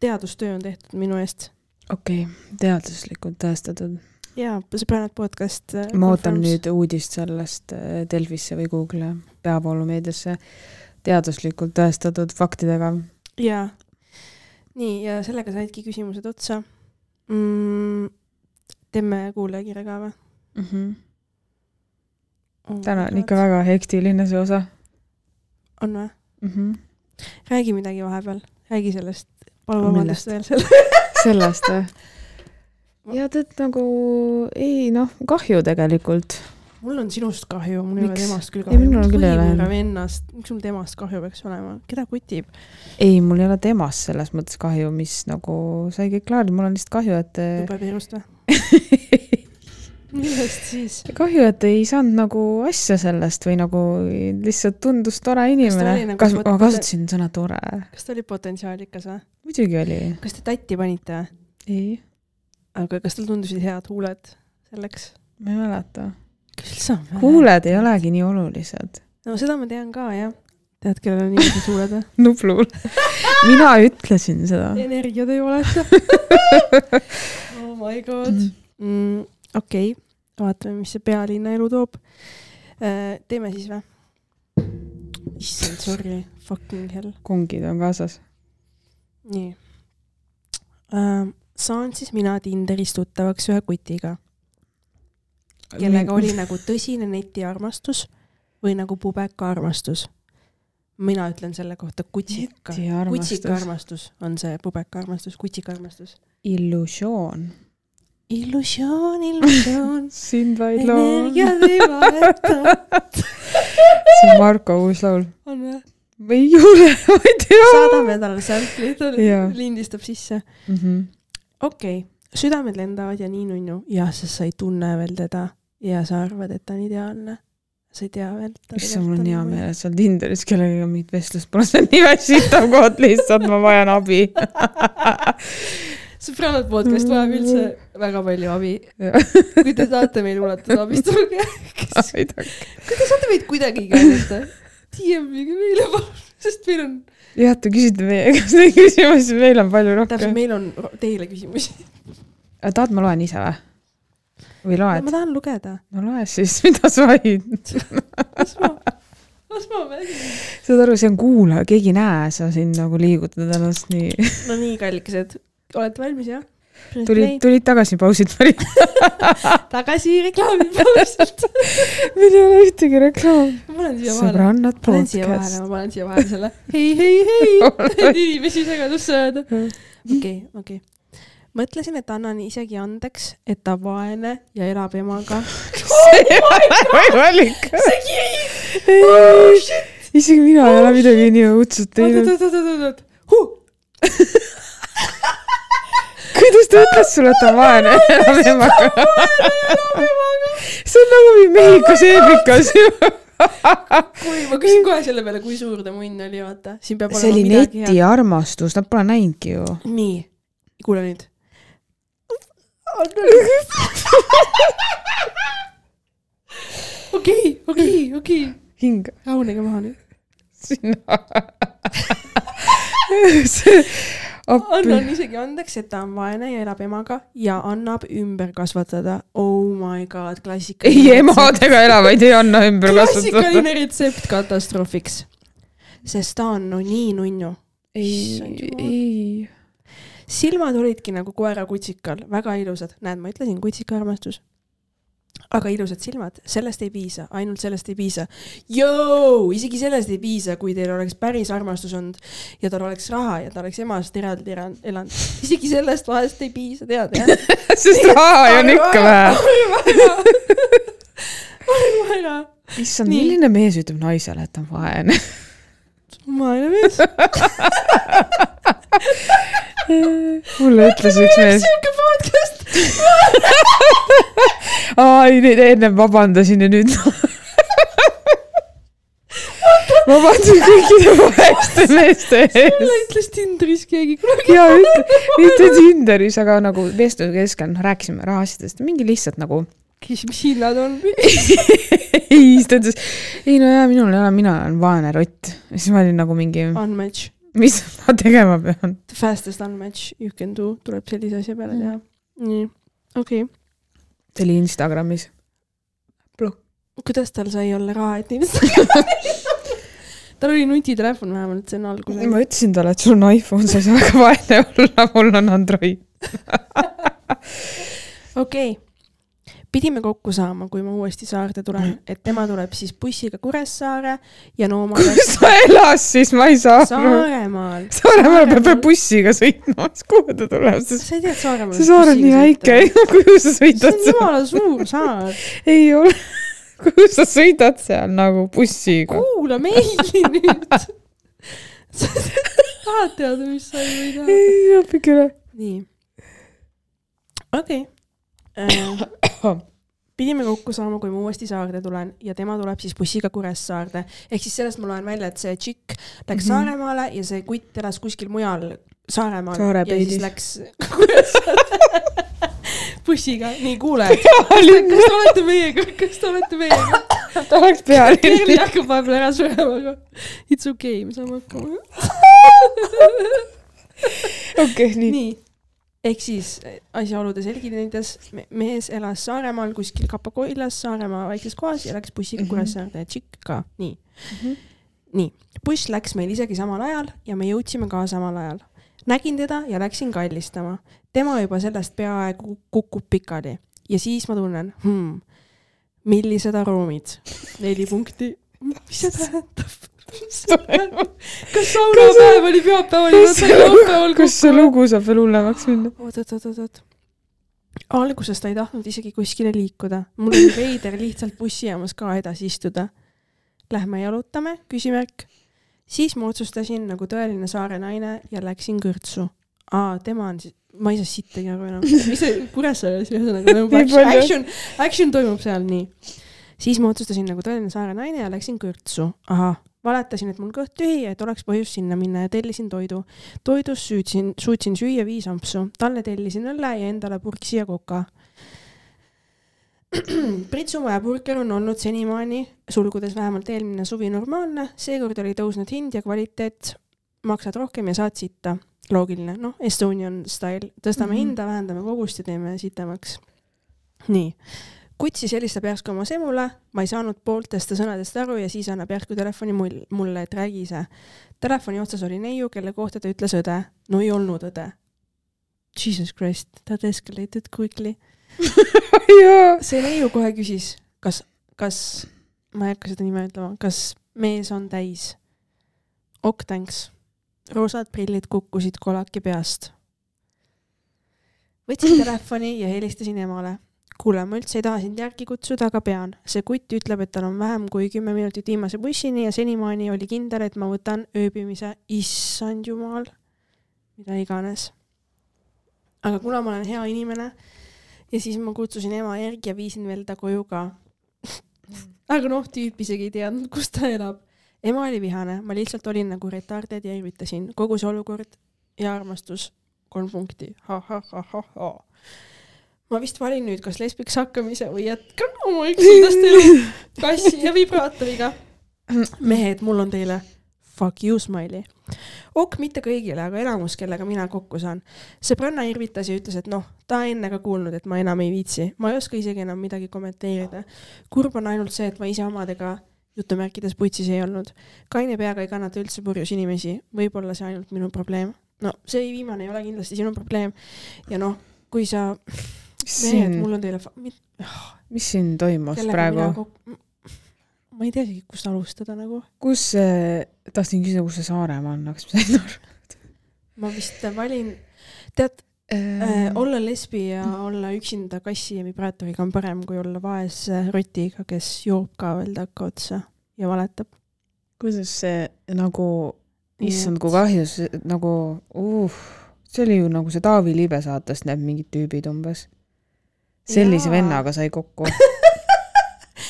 teadustöö on tehtud minu eest. Okei okay., teaduslikult tõestatud. jaa, sõbrannad podcast. ma ootan nüüd uudist sellest äh, Delfisse või Google'i peavoolumeediasse teaduslikult tõestatud faktidega. jaa. nii, ja sellega saidki küsimused otsa mm,. teeme kuulajakirja ka või Mm -hmm. oh täna on ikka. väga hektiline see osa on või? mm. -hmm. räägi midagi vahepeal, räägi sellest. palun vabandust veel selle. sellest või? ja tead nagu ei noh, kahju tegelikult. mul on sinust kahju, mul ei ole temast küll Ei, kahju. minul küll ei ole. vennast, miks sul temast kahju peaks olema, keda kutib? ei, mul ei ole temast selles mõttes kahju, mis nagu sai kõik klaar, mul on lihtsalt kahju, et jubepiirust või? millest siis? kahju, et ei saanud nagu asja sellest või nagu lihtsalt tundus tore inimene nagu kas ma kasutasin sõna tore? kas ta oli potentsiaalikas või? muidugi oli. kas te tatti panite ei, aga kas tal tundusid head huuled selleks? ma ei mäleta. huuled ei olegi nii olulised. no seda ma tean ka jah. tead, kellel on ilusad huuled või? Nublul. mina ütlesin seda. energiat ei oleta. oh my god mm,. Okei okay., vaatame, mis see pealinna elu toob. teeme siis või? issand, sorry, fucking hell. kongid on kaasas. nii uh,. saan siis mina Tinderis tuttavaks ühe kutiga, kellega oli nagu tõsine netiarmastus või nagu pubeka armastus. mina ütlen selle kohta kutsika. kutsika armastus on see pubeka armastus, kutsika armastus. illusioon. illusioon, illusioon, sind vaid loon. energiat ei vaheta. see on Marko uus laul. on või? ei ole, ma ei tea. saadame talle sample'i, ta lindistab sisse. mm. -hmm. okei okay., südamed lendavad ja nii nunnu, jah, sest sa ei tunne veel teda ja sa arvad, et ta on ideaalne. sa ei tea veel. issand, mul on hea meel, et oled Tinderis, kellegagi mingit vestlust pole, see on nii väsitav koht lihtsalt, ma vajan abi. Sõbrannad podcast vajab üldse väga palju abi. Kui te tahate meile ulatada abistage, kui aitäh. te saate meid kuidagigi aidata, DM-ige meile palun, sest meil on, jah, te küsite meie käest neid küsimusi, meil on palju täpselt, rohkem. meil on teile küsimusi. tahad, ma loen ise või? või loed ma? tahan lugeda. no loe siis, mida sa vaid. las ma, las ma mängin. saad aru, see on kuulaja, keegi ei näe, sa siin nagu liigutad ennast nii. no nii, kallikesed, olete valmis jah? tulid, tulid tagasi pausilt pärit. tagasi reklaamipausilt. meil ei ole ühtegi reklaami. ma panen siia vahele, sõbrannad panen siia vahele, podcast. ma panen siia vahele selle hei, hei, hei, et inimesi segadusse ajada. okei, okei. mõtlesin, et annan isegi andeks, et ta vaene ja elab emaga. võimalik. see kiri oh,, shit. isegi mina ei ole midagi nii õudset oot, teinud. oot, oot, oot, oot, huh. Kuidas ta ütles sulle, et ta on vaene elab emaga? see on nagu mingi Mehhikos eepikas ju. kui ma küsin kohe selle peale, kui suur ta munn oli, vaata, siin peab see oli netiarmastus, nad pole näinudki ju. nii, kuule nüüd. okei, okei, okei, hing rahunege maha nüüd. sinna. see, appi annan. isegi andeks, et ta on vaene ja elab emaga ja annab ümber kasvatada. Oh my god, ei, klassikaline. emadega elavaid ei anna ümber kasvatada. klassikaline retsept katastroofiks. sest ta on no nii nunnu. Ei, ei. silmad olidki nagu koera kutsikal, väga ilusad. näed, ma ütlesin kutsika armastus. Aga ilusad silmad, sellest ei piisa, ainult sellest ei piisa. Isegi sellest ei piisa, kui teil oleks päris armastus olnud ja tal oleks raha ja ta oleks emast eraldi elan- elanud. isegi sellest vahest ei piisa, tead jah? sest raha on ikka vähe. arva ära. issand, milline mees ütleb naisele, et ta on vaene? vaene mees. mulle ütles üks mees. siuke podcast. aa, ei, nüüd ennem vabandasin ja nüüd. vabandust kõikide vaeste meeste ees. mulle ütles Tinderis keegi kunagi. ja mitte, Tinderis, aga nagu vestluse keskel, noh, rääkisime rahaasjadest, mingi lihtsalt nagu küsis, mis hinnad on. ei, siis ta ütles, ei no jaa, minul ei ole, mina olen vaene rott. siis ma olin nagu mingi, Unmatch, mis ma tegema pean. the fastest unmatch you can do tuleb sellise asja peale teha. nii, okei okay.. see oli Instagramis. kuidas tal sai olla raha, et nii tal oli nutitelefon vähemalt, see on alguses. ma ütlesin talle, et sul on iPhone, sa ei saa väga vaene olla, mul on Android. okei pidime kokku saama, kui ma uuesti saarde tulen, et tema tuleb siis bussiga Kuressaare ja Nooma kus ta elas siis, ma ei saa aru. Saaremaal. Saaremaal peab veel bussiga sõitma, kuhu ta tuleb, sest sa ei tea, et Saaremaal see saar on nii väike, kuhu sa see sõidad on jumala suur saar. ei ole, kuhu sa sõidad seal nagu bussiga? kuula meili nüüd. sa tahad teada, mis või ei taha? ei, õpige üle. nii. okei okay.. Pidime kokku saama, kui ma uuesti saarde tulen ja tema tuleb siis bussiga Kuressaarde. ehk siis sellest ma loen välja, et see tšikk läks mm. -hmm. Saaremaale ja see kutt elas kuskil mujal Saaremaal Saare ja siis läks Kuressaarde bussiga. nii, kuulajad, kas te olete meiega, kas te olete meiega? ta oleks peal. Kerli hakkab vahepeal ära surema, aga it's okei okay,, me saame hakkama. okei, nii. nii, ehk siis eh, asjaolude selgitades me- mees elas Saaremaal kuskil Kapakoilas, Saaremaa väikses kohas ja läks bussiga Mhm. Kuressaarde ja tšikk ka, nii. nii, buss läks meil isegi samal ajal ja me jõudsime ka samal ajal. nägin teda ja läksin kallistama. tema juba sellest peaaegu kukub pikali ja siis ma tunnen hmm,, millised aroomid, neli punkti. mis see tähendab? kas saunapäev oli pühapäeval ja laupäeval kus see lugu saab veel hullemaks minna? oot, oot, oot, oot, oot. alguses ta ei tahtnud isegi kuskile liikuda, mul oli veider lihtsalt bussijaamas ka edasi istuda. Lähme jalutame, küsimärk. siis ma otsustasin nagu tõeline saare naine ja läksin kõrtsu. aa, tema on siis, ma ei saa sittagi aru enam, mis see Kuressaares ühesõnaga toimub, palju. action, action toimub seal nii. Siis ma otsustasin nagu tõeline saare naine ja läksin kõrtsu. ahah, valetasin, et mul kõht tühi ja et oleks põhjust sinna minna ja tellisin toidu toidust süüdsin, suutsin süüa viis ampsu, talle tellisin õlle ja endale purksi ja koka. Pritsumaja burger on olnud senimaani, sulgudes vähemalt eelmine suvi normaalne, seekord oli tõusnud hind ja kvaliteet, maksad rohkem ja saad sitta. loogiline, noh, Estonian style, tõstame mm. -hmm. hinda, vähendame kogust ja teeme sitemaks. nii, kutt siis helistab järsku oma semule, ma ei saanud pooltest sõnadest aru ja siis annab järsku telefoni mul, mulle, et räägi ise telefoni otsas oli neiu, kelle kohta ta ütles õde. no ei olnud õde. Jesus Christ, that escalated quickly. see neiu kohe küsis, kas, kas, ma ei hakka seda nime ütlema, kas mees on täis. ok, thanks. roosad prillid kukkusid kolaki peast. võtsin telefoni ja helistasin emale. kuule, ma üldse ei taha sind järgi kutsuda, aga pean. see kutt ütleb, et tal on vähem kui kümme minutit viimase bussini ja senimaani oli kindel, et ma võtan ööbimise, issand jumal, mida iganes. aga kuna ma olen hea inimene ja siis ma kutsusin ema järgi ja viisin veel ta koju ka. aga noh, tüüp isegi ei teadnud, kus ta elab. ema oli vihane, ma lihtsalt olin nagu retarded ja irvitasin. kogu see olukord ja armastus, kolm punkti ha,. ha-ha-ha-ha-ha. Ma vist valin nüüd kas lesbiks hakkamise või jätkan oma üksindast elu kassi ja vibraatoriga. mehed, mul on teile fuck you smiley. ok, mitte kõigile, aga enamus, kellega mina kokku saan. sõbranna irvitas ja ütles, et noh, ta enne ka kuulnud, et ma enam ei viitsi, ma ei oska isegi enam midagi kommenteerida. kurb on ainult see, et ma ise omadega jutumärkides putsis ei olnud. kaine peaga ei kannata üldse purjus inimesi, võib-olla see ainult minu probleem. no see viimane ei ole kindlasti sinu probleem. ja noh, kui sa, mis mehed, siin, mul on teile, mis siin toimus praegu? ma ei teagi, kust alustada nagu. kus see, tahtsin küsida, kus see Saaremaa on, aga siis ma sain aru. ma vist valin, tead, Äh, olla lesbi ja olla üksinda kassi ja vibraatoriga on parem kui olla vaese rotiga, kes joob ka veel takka otsa ja valetab. kuidas see nagu, issand, kui kahju, nagu uh,, see oli ju nagu see Taavi Liive saatest need mingid tüübid umbes. Sellise Jaa. vennaga sai kokku.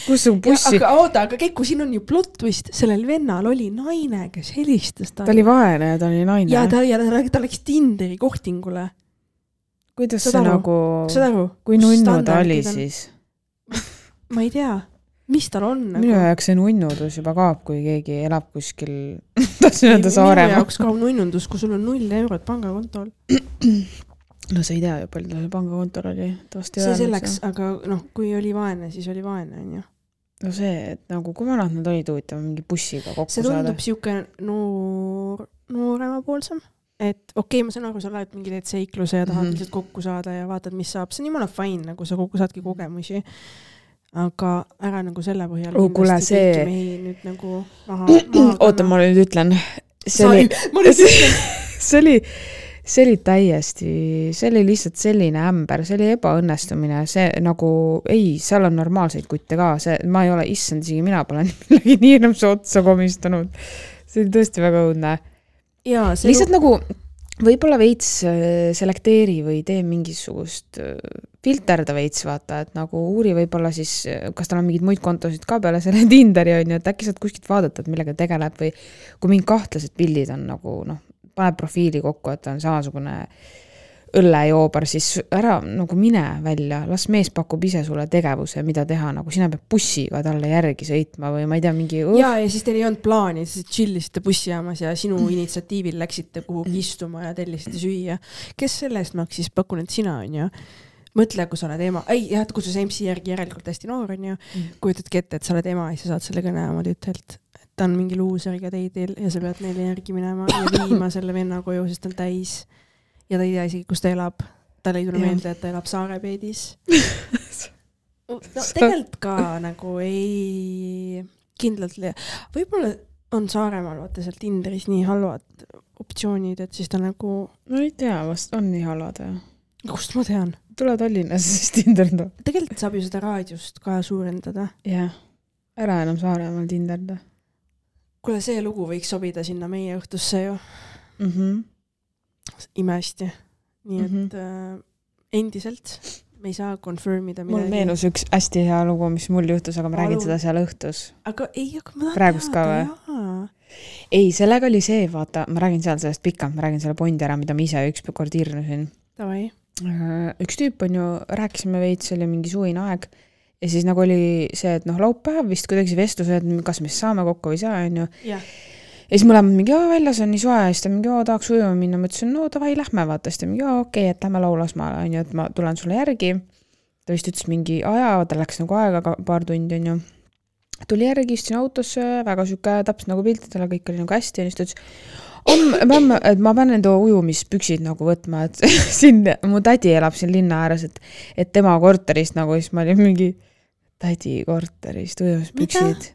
kus su bussi, aga oota, aga Keku, siin on ju plott twist, sellel vennal oli naine, kes helistas ta talle. oli vaene ja ta oli naine ja. ta, ja ta, ta läks Tinderi kohtingule, kuidas see nagu, saad aru? kui nunnu ta oli siis? ma ei tea, mis tal on minu nagu.. jaoks see nunnudus juba kaob, kui keegi elab kuskil, tahtsin öelda minu Saaremaal. jaoks kaob nunnundus, kui sul on null eurot pangakontol. no sa ei tea ju, palju tal pangakontol oli, ta vast ei see öelnud selleks, seda. aga noh, kui oli vaene, siis oli vaene, onju. no see, et nagu kui vanad nad olid, huvitav, mingi bussiga kokku see saada tundub. sihuke noor, nooremapoolsem. et okei okay,, ma saan aru, sa lähed mingi teed seikluse ja tahad mm. -hmm. lihtsalt kokku saada ja vaatad, mis saab, see on jumala fine, nagu sa kogu saadki kogemusi. aga ära nagu selle põhjal Oh, kuule, see- nüüd nagu maha, maha oota, ma nüüd ütlen. see oli, ma nüüd ütlen, see oli, see oli täiesti, see oli lihtsalt selline ämber, see oli ebaõnnestumine, see nagu ei, seal on normaalseid kutte ka, see, ma ei ole, issand, isegi mina pole millegi nii hirmsa otsa komistanud. see oli tõesti väga õudne. lihtsalt nagu võib-olla veits äh, selekteeri või tee mingisugust, filterda veits, vaata, et nagu uuri võib-olla siis, kas tal on mingeid muid kontosid ka peale selle Tinderi on ju, et äkki saad kuskilt vaadata, et millega tegeleb või kui mingid kahtlased pildid on nagu noh, paned profiili kokku, et ta on samasugune õllejoobar, siis ära nagu mine välja, las mees pakub ise sulle tegevuse, mida teha, nagu sina pead bussiga talle järgi sõitma või ma ei tea, mingi ja, ja siis teil ei olnud plaani, siis chill isite bussijaamas ja sinu initsiatiivil läksite kuhugi istuma ja tellisite süüa. kes selle eest maksis, pakun, et sina onju. mõtle, kui sa oled ema, ei jah, kui sa MC järgi järelikult hästi noor onju, kujutadki ette, et sa oled ema ja sa saad selle kõne oma tütrelt, ta on mingi luuseriga teidil ja sa pead neile järgi minema ja viima selle venna koju, sest ta on täis. ja ta ei tea isegi, kus ta elab. talle ei tule meelde, et ta elab Saarepeedis. no tegelikult ka nagu ei, kindlalt, võib-olla on Saaremaal vaata seal Tinderis nii halvad optsioonid, et siis ta nagu, ma ei tea, vast on nii halvad või? kust ma tean, tule Tallinnasse, siis tinderdab. tegelikult saab ju seda raadiust ka suurendada. jah, ära enam Saaremaal tinderda kuule, see lugu võiks sobida sinna meie õhtusse ju mm. -hmm. imehästi. nii et mm -hmm. äh, endiselt me ei saa confirm ida mul meenus üks hästi hea lugu, mis mul juhtus, aga ma räägin Palun. seda seal õhtus. aga ei, aga ma tahan Praegust ka jaa. ei, sellega oli see, vaata, ma räägin seal sellest pikalt, ma räägin selle pointi ära, mida ma ise ükskord hirmusin. Davai, üks tüüp on ju, rääkisime veits, oli mingi suvine aeg ja siis nagu oli see, et noh, laupäev vist kuidagi see vestlus, et kas me siis saame kokku või ei saa, onju. ja siis mõlemad mingi, aa väljas on nii soe siis ta mingi, aa tahaks ujuma minna, ma ütlesin, no davai, lähme vaata, siis ta mingi, aa okei okay,, et lähme Laulasmaale onju, et ma tulen sulle järgi. ta vist ütles mingi aja, tal läks nagu aega paar tundi onju. tuli järgi, istusin autosse, väga sihuke täpselt nagu piltidele, kõik oli nagu hästi ja siis ta ütles, on, peame, et ma pean enda ujumispüksid nagu võtma, et siin mu tädi elab siin linna ääres, et, et tema korterist nagu siis ma olin mingi tädi korterist ujumispüksid.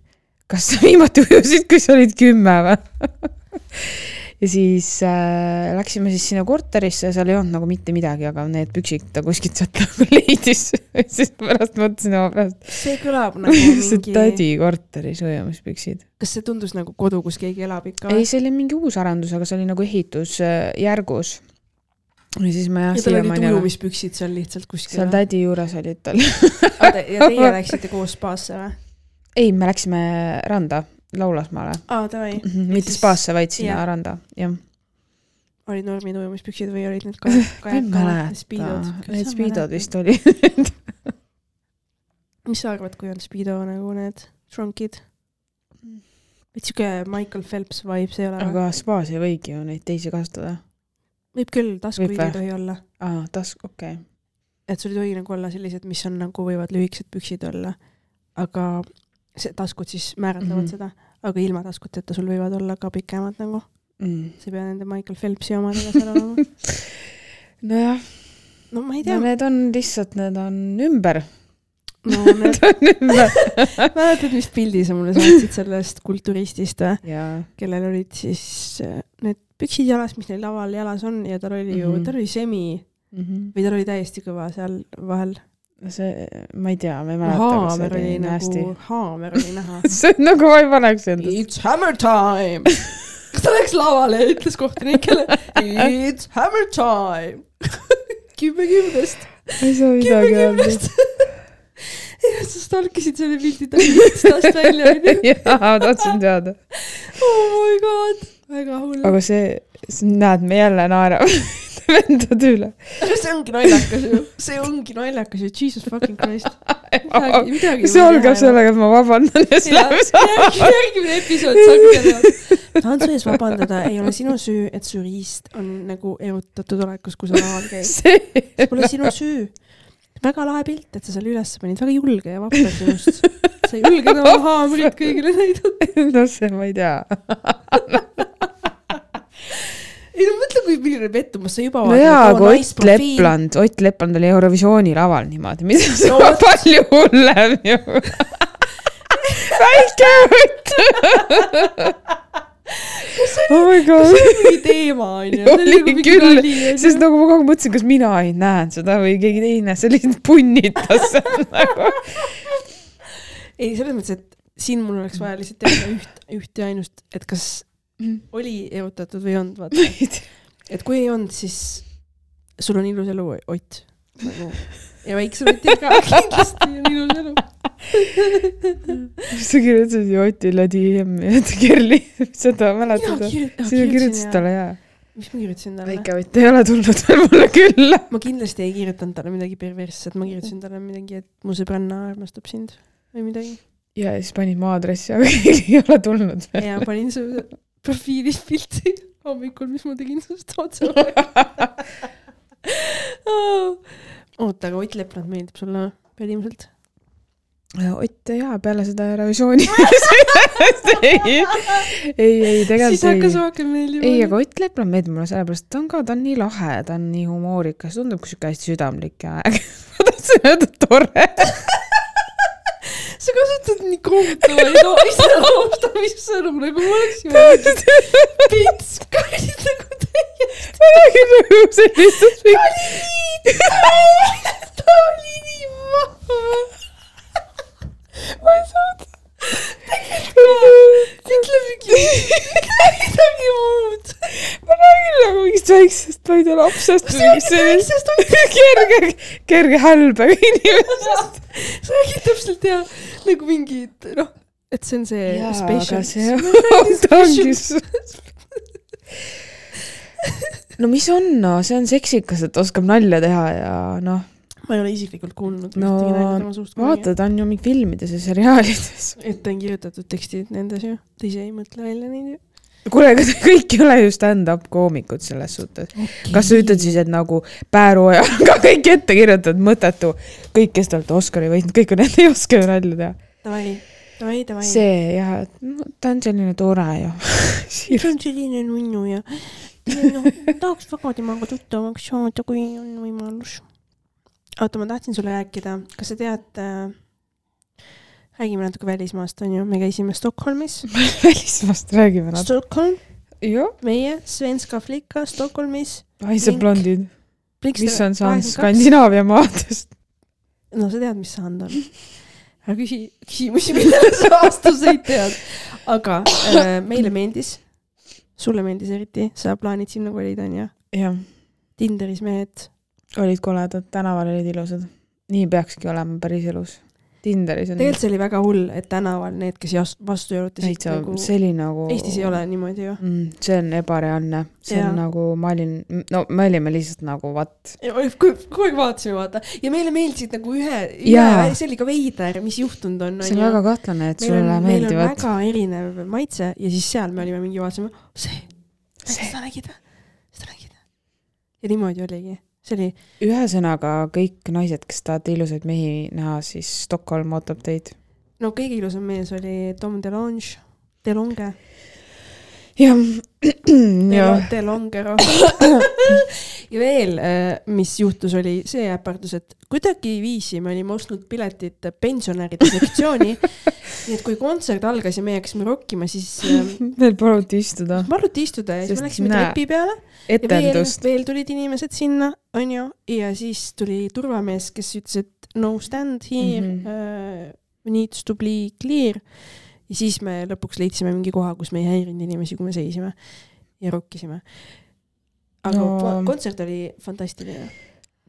kas sa viimati ujusid, kui sa olid kümme või? ja siis äh, läksime siis sinna korterisse ja seal ei olnud nagu mitte midagi, aga need püksid ta kuskilt sealt nagu leidis. siis pärast mõtlesin oma pärast, see kõlab nagu mingi, tädi korteris ujumispüksid. kas see tundus nagu kodu, kus keegi elab ikka ei, see oli mingi uus arendus, aga see oli nagu ehitusjärgus. Ja siis ma jah, ja tal olid ujumispüksid seal lihtsalt kuskil seal. tädi juures olid tal. ja teie läksite koos spaasse või? ei, me läksime randa, Laulasmaale. aa, davai. mitte siis- spaasse, vaid sinna jah. randa, jah. olid normid ujumispüksid või olid need ka ei mäleta, need speedod vist. olid. mis sa arvad, kui on speedo nagu need trunkid? et siuke Michael Phelps vibes ei ole aga spaas ei võigi ju neid teisi kasutada. Võib küll, taskuid ei tohi olla. aa, task, okei okay.. et sul ei tohi nagu olla sellised, mis on nagu võivad lühikesed püksid olla. aga see taskud siis määratlevad mm. -hmm. seda, aga ilma taskuteta sul võivad olla ka pikemad nagu. Mm. sa ei pea nende Michael Phelpsi omadega seal olema. nojah, no ma ei no tea, need on lihtsalt, need on ümber. ümber. mäletad, mis pildi sa mulle saatsid sellest kulturistist või? jaa, kellel olid siis äh, need püksid jalas, mis neil laval jalas on ja tal oli ju mm. -hmm. tal oli semi või tal oli täiesti kõva seal vahel. see, ma ei tea, ma ei mäleta, haamer oli nagu, haamer oli näha. see on nagu ma ei paneks endast. It's hammer time. kas ta läks lavale ja ütles kohtunikele It's hammer time. kümme kümnest, kümme kümnest. Sa stalkisid selle pildi tast välja onju. jaa, tahtsin teada. oh my god, väga hull. aga see, näed, me jälle naerame vendade üle. see ongi naljakas ju, see ongi naljakas ju, jesus fucking christ. see algab. sellega, et ma vabandan ja siis läheme saama. järgmine episood saab teada. tahan su ees vabandada, ei ole sinu süü, et su riist on nagu erutatud olekus, kui sa laval käid. see, see pole sinu süü. Väga lahe pilt, et sa selle üles panid, väga julge ja vapper sinust. sa ei julgenud oma haamrit kõigile näidata. no see ma ei tea. ei no mõtle, kui milline pettumus sa juba no jaa, aga Ott. Lepland, Ott Lepland oli Eurovisiooni laval niimoodi, mis on No palju hullem ju. väike Ott. Oh my god. see on mingi teema onju. oli küll, sest nagu ma kogu aeg mõtlesin, kas mina ei näinud seda või keegi teine, see lihtsalt punnitas nagu. ei, selles mõttes, et siin mul oleks vaja lihtsalt teada üht, üht ja ainust, et kas oli erutatud või ei olnud, vaata. et kui ei olnud, siis sul on ilus elu, Ott nagu.. ja väiksel Otil ka kindlasti on ilus elu. sa kirjutasid ju Otile DM-i, et Kerli, seda mäletad sina kirjutasid talle jaa. mis ma kirjutasin talle? väike Ott ei ole tulnud veel mulle külla. ma kindlasti ei kirjutanud talle midagi perversset, ma kirjutasin talle midagi, et mu sõbranna armastab sind või midagi. ja siis panid mu aadressi, aga keegi ei ole tulnud veel. ja panin su profiilis pilti hommikul, mis ma tegin sinust otse. oota, aga Ott Lepland meeldib sulle veel ilmselt? Ott jaa, peale seda Eurovisiooni ei, ei, ei siis hakkas tegelikult rohkem meeldima. ei, aga Ott Lepland meeldib mulle sellepärast, ta on ka, ta on nii lahe, ta on nii humoorikas, tundub sihuke hästi südamlik ja äge. ma tahtsin öelda tore. sa kasutad nii kohutavaid iseloomustamissõnu nagu ma oleks juba pits, kallid nagu teie. ma räägin nagu sellistest. ta oli nii vahva. Ma ei saa. ütle mingi midagi muud. ma räägin nagu mingist väiksest, ma ei tea, lapsest või mingist sellisest kerge, kerge hälbega inimesest. sa räägid täpselt ja nagu mingi, et noh, et see on see jaa, special ta ongi no mis on, no see on seksikas, et oskab nalja teha ja noh, ma ei ole isiklikult kuulnud No, ühtegi nalja tema suust. vaata, ta on ju mingi filmides ja seriaalides. et on kirjutatud tekstid nendes ju, ta ise ei mõtle välja neid ju. kuule, te kõik ei ole ju stand-up koomikud selles suhtes. kas sa ütled siis, et nagu Pääruoja on ka kõik ette kirjutatud, mõttetu, kõik, kes te olete Oscari võitnud, kõik on, ei oska ju nalja teha. Davai, davai, davai. see jah, ta on selline tore ju. see on selline nunnu ja noh, tahaks väga temaga tuttavaks saada, kui on võimalus. oota, ma tahtsin sulle rääkida, kas sa tead äh,, räägime natuke välismaast, onju, me käisime Stockholmis. välismaast räägime natuke. Stockholm, meie, Svenska flicka Stockholmis. naised Link. blondid, mis on saanud. Skandinaavia maadest. no sa tead, mis saanud on. ära küsi küsimusi, millele sa vastuseid tead. aga äh, meile meeldis, sulle meeldis eriti, sa plaanid sinna kolida, onju. jah, Tinderis mehed, olid koledad, tänaval olid ilusad. nii peakski olema päriselus. Tinderis on tegelikult see oli väga hull, et tänaval need, kes jas- vastu jalutasid nagu see oli nagu Eestis ei ole niimoodi ju. mm,. see on ebareaalne, see Jaa. on nagu, ma olin, no me olime lihtsalt nagu what. kogu aeg vaatasime, vaata, ja meile meeldisid nagu ühe, ühe, see oli ka veider, mis juhtunud on, see on väga kahtlane, et meil sulle meeldivad. väga erinev maitse ja siis seal me olime mingi vaatasime, see, See. seda nägid või? seda nägid või? ja niimoodi oligi, see oli, ühesõnaga kõik naised, kes tahate ilusaid mehi näha, siis Stockholm ootab teid. no kõige ilusam mees oli Tom DeLonge, DeLonge, jah, jah, DeLongero. ja veel, mis juhtus, oli see äpardus, et kuidagiviisi me olime ostnud piletid pensionäride sektsiooni. nii et kui kontsert algas ja meie hakkasime rokkima, siis äh, meil paluti istuda paluti istuda ja siis me läksime trepi peale etendust. veel tulid inimesed sinna, onju, ja siis tuli turvamees, kes ütles, et no stand here mm. -hmm. uh, needs to be clear. Ja siis me lõpuks leidsime mingi koha, kus me ei häirinud inimesi, kui me seisime ja rokkisime. aga No- kontsert oli fantastiline.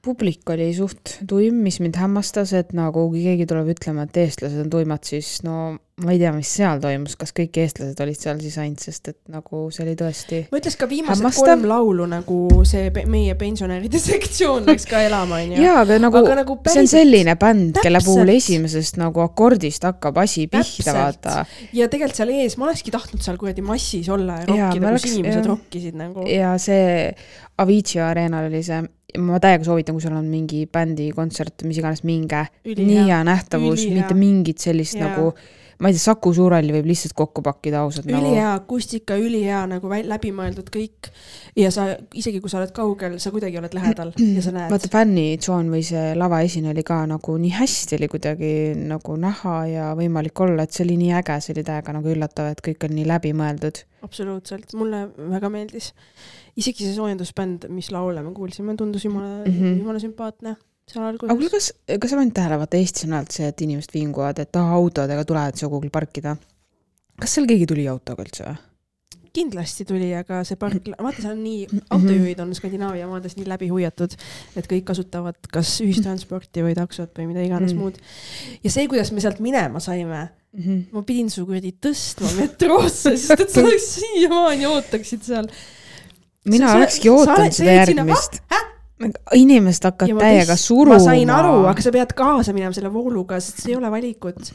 Publik oli suht tuim, mis mind hämmastas, et nagu kui keegi tuleb ütlema, et eestlased on tuimad, siis no ma ei tea, mis seal toimus, kas kõik eestlased olid seal siis ainult, sest et nagu see oli tõesti ma ütleks ka viimased Hämmastav. kolm laulu nagu see pe meie pensionäride sektsioon läks ka elama, onju. jaa, aga nagu, Aga nagu see on päriselt- selline bänd, kelle puhul esimesest nagu akordist hakkab asi pihta, vaata. ja tegelikult seal ees, ma olekski tahtnud seal kuradi massis olla ja rokkida, kus oleks- inimesed jah. rokkisid nagu. ja see Avicii areenal oli see, ma täiega soovitan, kui sul on mingi bändi kontsert, mis iganes, minge. nii hea nähtavus, mitte mingit sellist Jaa. nagu, ma ei tea, Saku Suurhalli võib lihtsalt kokku pakkida ausalt nagu. ülihea akustika, ülihea nagu läbimõeldud kõik ja sa isegi kui sa oled kaugel, sa kuidagi oled lähedal ja sa näed. vaata fännitsoon või see lavaesine oli ka nagu nii hästi oli kuidagi nagu näha ja võimalik olla, et see oli nii äge, see oli täiega nagu üllatav, et kõik on nii läbimõeldud. absoluutselt, mulle väga meeldis. Isegi see soojendusbänd, mis laule me kuulsime, tundus jumala mm. -hmm. jumala sümpaatne seal aga kuule, alguses. kas, kas sa panid tähele, vaata Eestis on alati see, et inimesed vinguvad, et aa, autodega tulevad siia kuhugi parkida. kas seal keegi tuli autoga üldse või? kindlasti tuli, aga see park, vaata, seal on nii, Mhm. autojuhid on Skandinaavia maades nii läbi huiatud, et kõik kasutavad kas ühistransporti või taksot või mida iganes Mm. mm. muud. ja see, kuidas me sealt minema saime, Mhm. ma pidin su kuradi tõstma metroosse, sest et sa siiamaani ootaksid seal. Mina olekski ootanud seda järgmist. hakkavad ma täiega suruma. ma sain aru, aga sa pead kaasa minema selle vooluga, sest ei ole valikut.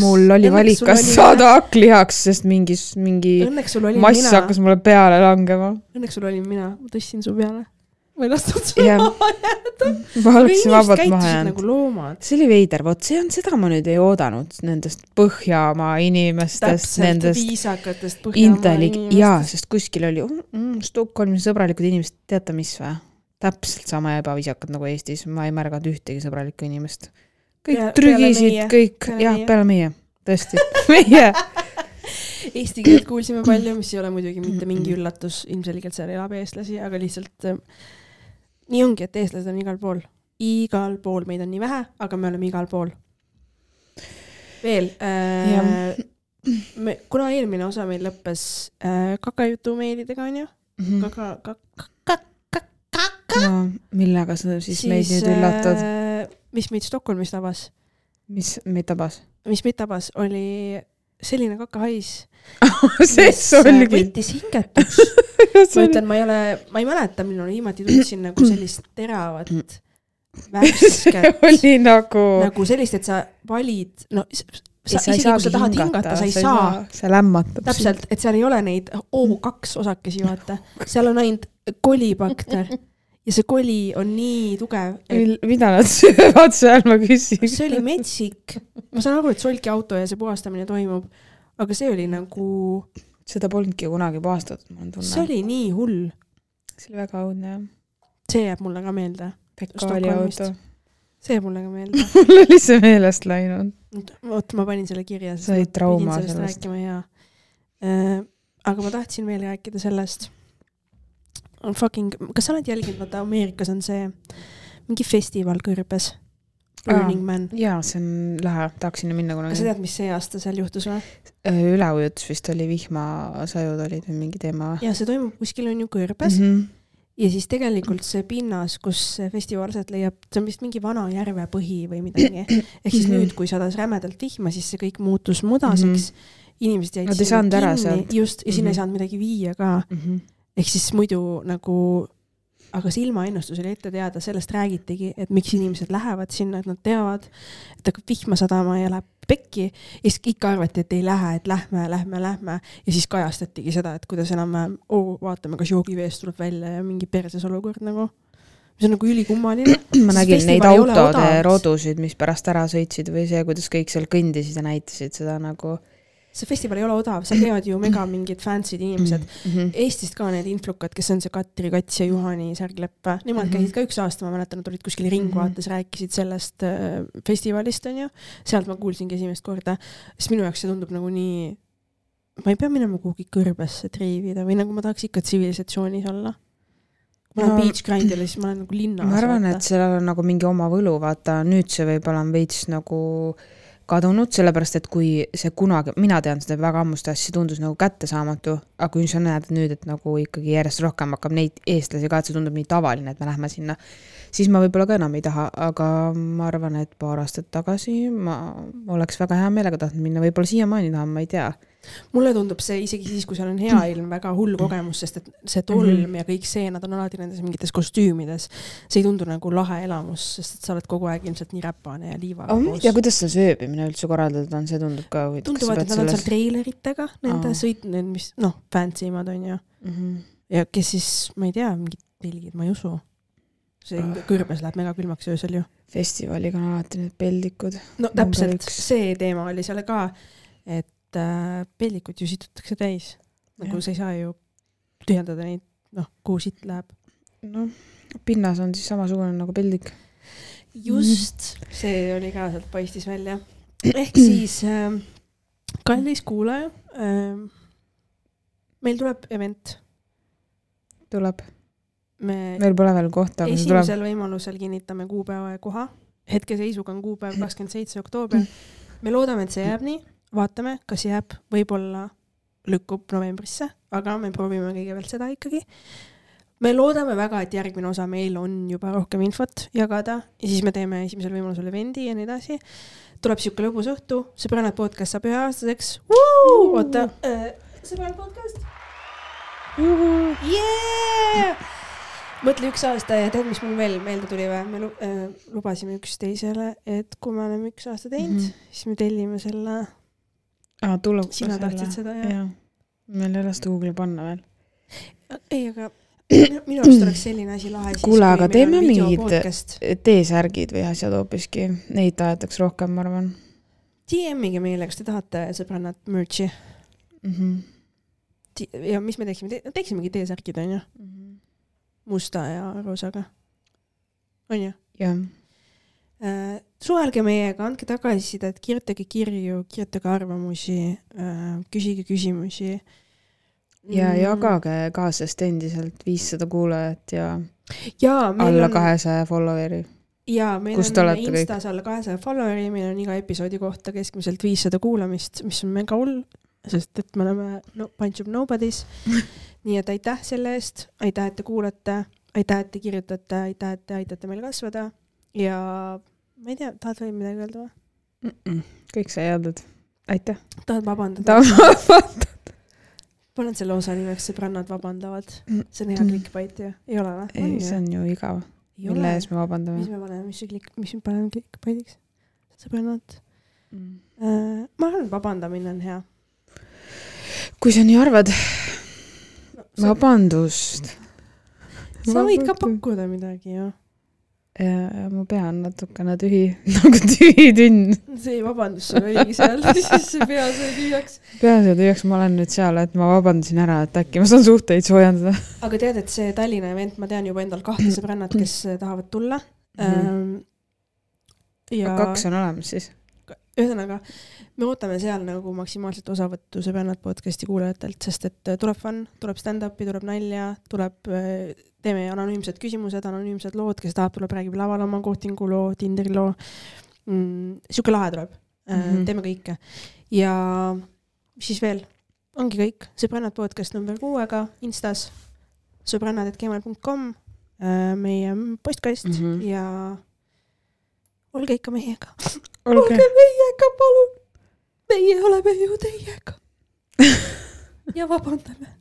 mul oli valik, kas saada hakklihaks, sest mingis, mingi õnneks mass mina, hakkas mulle peale langema. õnneks sul olin mina, ma tõstsin su peale. Ma ei lasknud sul maha jääda. ma oleksin vabalt maha jäänud nagu. see oli veider, vot see on, seda ma nüüd ei oodanud nendest Põhjamaa inimestest, nendest viisakatest Põhjamaa intellek-, jaa, sest kuskil oli mm, Stockholmis sõbralikud inimesed, teate mis või? täpselt sama ebaviisakad nagu Eestis, ma ei märganud ühtegi sõbralikku inimest. kõik Pea- trügisid kõik, jah, peale meie, tõesti, meie. Eesti keelt kuulsime palju, mis ei ole muidugi mitte mingi üllatus, ilmselgelt seal elab eestlasi, aga lihtsalt äh, nii ongi, et eestlased on igal pool, igal pool, meid on nii vähe, aga me oleme igal pool. veel äh,, me, kuna eelmine osa meil lõppes äh, kakajutu meilidega onju, kaka, kaka, kaka, kaka, no millega sa siis, siis meid nüüd üllatad? äh, mis meid Stockholmis tabas, mis meid tabas? mis meid tabas, oli selline kakahais, see oligi. võttis hingetuks ma ütlen, ma ei ole, ma ei mäleta, millal viimati tundsin nagu sellist teravat värsket, oli nagu. nagu sellist, et sa valid, no sa, sa isegi kui sa tahad hingata, sa ei saa. see lämmatab. täpselt, et seal ei ole neid O2 osakesi, vaata, seal on ainult kolibakter ja see koli on nii tugev, et mida nad söövad seal, ma küsiks. see oli metsik. ma saan aru, et solki auto ja see puhastamine toimub, aga see oli nagu, seda polnudki kunagi puhastatud, mul on see tunne. oli nii hull, see oli väga õudne jah. see jääb mulle ka meelde, Pekali Stockholmist. auto. see jääb mulle ka meelde. mul oli see meelest läinud. vot ma panin selle kirja, Said ma trauma sellest rääkima ja äh,. aga ma tahtsin veel rääkida sellest. Fucking, kas sa oled jälginud, vaata Ameerikas on see mingi festival kõrbes. Burning Man. jaa, see on lahe, tahaks sinna minna kas sa kunagi. tead, mis see aasta seal juhtus või? üleujutus vist oli, vihmasajud olid või mingi teema või? ja see toimub kuskil on ju kõrbes mm Mhm. -hmm. ja siis tegelikult see pinnas, kus see festival aset leiab, see on vist mingi vana järvepõhi või midagi. ehk siis Mhm. nüüd, kui sadas rämedalt vihma, siis see kõik muutus mudaseks mm. -hmm. inimesed jäid saanud ära sealt. just, ja sinna Mhm. ei saanud midagi viia ka. Ehk siis muidu nagu, aga see ilmaennustus oli ette teada, sellest räägitigi, et miks inimesed lähevad sinna, et nad teavad, et hakkab vihma sadama ja läheb pekki ja siis ikka arvati, et ei lähe, et lähme, lähme, lähme ja siis kajastatigi seda, et kuidas enam-vähem, oo, vaatame, kas joogiveest tuleb välja ja mingi perses olukord nagu. see on nagu ülikummaline. ma nägin neid autode. rodusid, mis pärast ära sõitsid või see, kuidas kõik seal kõndisid ja näitasid seda nagu see festival ei ole odav, seal käivad ju mega mingid fancy'd inimesed. mm. -hmm. Eestist ka need influkad, kes on see Katri Kats ja Juhani Särglepp, nemad Mhm. käisid ka üks aasta, ma mäletan, nad olid kuskil Ringvaates, rääkisid sellest äh, festivalist onju. sealt ma kuulsingi esimest korda, sest minu jaoks see tundub nagu nii, ma ei pea minema kuhugi kõrbesse triivida või nagu ma tahaks ikka tsivilisatsioonis olla. ma lähen No- beach grind'ile, siis ma olen nagu linnas. ma arvan, et sellel on nagu mingi oma võlu, vaata nüüd see võib-olla on veits nagu kadunud, sellepärast et kui see kunagi, mina tean seda väga ammust asja, tundus nagu kättesaamatu, aga kui sa näed nüüd, et nagu ikkagi järjest rohkem hakkab neid eestlasi ka, et see tundub nii tavaline, et me lähme sinna, siis ma võib-olla ka enam ei taha, aga ma arvan, et paar aastat tagasi ma oleks väga hea meelega tahtnud minna, võib-olla siiamaani tahan, ma ei tea. Mulle tundub see isegi siis, kui seal on hea ilm, väga hull kogemus, sest et see tolm mm -hmm. ja kõik see, nad on alati nendes mingites kostüümides. see ei tundu nagu lahe elamus, sest et sa oled kogu aeg ilmselt nii räpane ja liivaga oh,. ja kuidas see sööbimine üldse korraldatud on, see tundub ka huvitav. tunduvad, et nad on seal treileritega, nende Aa. sõit, need, mis noh, fancy imad on ju. mm. -hmm. ja kes siis, ma ei tea, mingid belgid, ma ei usu. see kõrbes läheb megakülmaks öösel ju. festivaliga on alati need peldikud. no täpselt, see teema oli seal ka, et äh, peldikud ju situtakse täis. nagu Jah. sa ei saa ju tühjendada neid, noh, kuhu sitt läheb. noh, pinnas on siis samasugune nagu peldik. just, see oli ka sealt paistis välja. ehk siis äh, kallis kuulaja äh,, meil tuleb event, tuleb, me meil pole veel kohta, aga see tuleb. esimesel võimalusel kinnitame kuupäeva ja koha. hetkeseisuga on kuupäev kakskümmend seitse oktoober. me loodame, et see jääb nii, vaatame, kas jääb, võib-olla lükkub novembrisse, aga me proovime kõigepealt seda ikkagi. me loodame väga, et järgmine osa meil on juba rohkem infot jagada ja siis me teeme esimesel võimalusel event'i ja nii edasi. tuleb siuke lõbus õhtu, sõbrannad podcast saab üheaastaseks. oota äh,, sõbrannad podcast. Yeah! mõtle üks aasta ja tead, mis mul veel meelde tuli või? me äh, lubasime üksteisele, et kui me oleme üks aasta teinud mm. -hmm. siis me tellime selle. aa, tuleb. Sina tahtsid seda, jah? jah? meil ei ole seda Google'i panna veel. ei, aga minu arust oleks selline asi lahe. Kuule, aga teeme mingid- T-särgid või asjad hoopiski, neid tahetaks rohkem, ma arvan DM-ige meile, kas te tahate sõbrannad merch'i mm. -hmm. ja mis me teeksime Te, teeksimegi T-särgid onju, musta ja roosaga. onju jah. Suhelge meiega, andke tagasisidet, kirjutage kirju, kirjutage arvamusi äh,, küsige küsimusi. ja jagage ka, sest endiselt viissada kuulajat ja ja alla on, kahesaja follower'i. ja meil Kus te on olete kõik? Instas alla kahesaja follower'i, meil on iga episoodi kohta keskmiselt viissada kuulamist, mis on mega hull, sest et me oleme no, bunch of nobody's. nii et aitäh selle eest, aitäh, et te kuulate, aitäh, et te kirjutate, aitäh, et te aitate meil kasvada ja ma ei tea, tahad veel midagi öelda või? kõik sai öeldud. aitäh. tahad vabandada? ta panen selle osa nimeks Sõbrannad vabandavad. see on hea clickbait ju, ei ole või? ei, see on ju igav. mille ees me mis vabandame? me paneme, mis see klikk, mis me paneme clickbaitiks? sõbrannad Mm. äh,. ma arvan, et vabandamine on hea kui sa nii arvad, no,. vabandust. sa võid ka. pakkuda midagi ju. Ja mu pea on natukene tühi, nagu tühi tünn. see vabandus sul oligi seal, siis see pea sai tühjaks. pea sai tühjaks, ma olen nüüd seal, et ma vabandasin ära, et äkki ma saan suhteid soojendada. aga tead, et see Tallinna event, ma tean juba endal kahte sõbrannat, kes tahavad tulla ähm,. ja kaks on olemas siis. ühesõnaga, me ootame seal nagu maksimaalset osavõttu sõbrannad podcast'i kuulajatelt, sest et äh, tuleb fun, tuleb stand-up'i, tuleb nalja, tuleb, teeme anonüümsed küsimused, anonüümsed lood, kes tahab, tuleb räägib laval oma kohtingu loo, Tinderi loo mm,. sihuke lahe tuleb mm. -hmm. teeme kõike ja siis veel, ongi kõik, sõbrannad podcast number kuuega Instas, sõbrannad.gmail.com, meie postkast mm. -hmm. ja olge ikka meiega olge olge meiega, palun. Meie oleme ju teiega. ja vabandame,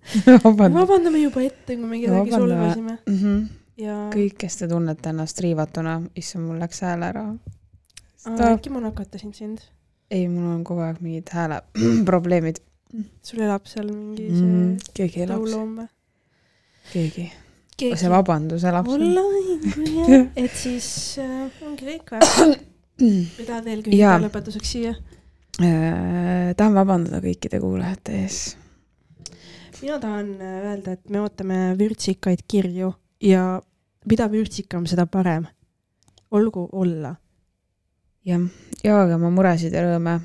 vabandust. vabandame juba ette, kui me kedagi Vabandame. solvasime Mhm. ja kõik, kes te tunnete ennast riivatuna, issand, mul läks hääl ära. Aa, äkki ma nakatasin sind, ei, mul on kogu aeg mingid hääleprobleemid sul elab seal mingi mm,. see keegi elab, või? keegi. keegi see vabandus elab seal. et siis äh, ongi kõik või? tahad veel küsida lõpetuseks siia? Äh, tahan vabandada kõikide kuulajate ees. mina tahan äh, öelda, et me ootame vürtsikaid kirju ja mida vürtsikam, seda parem. olgu olla. jah, jagage oma muresid ja rõõme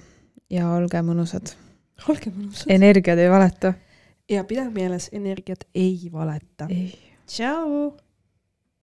ja olge mõnusad. olge mõnusad. energiad ei valeta. ja pidage meeles, energiat ei valeta. tšau.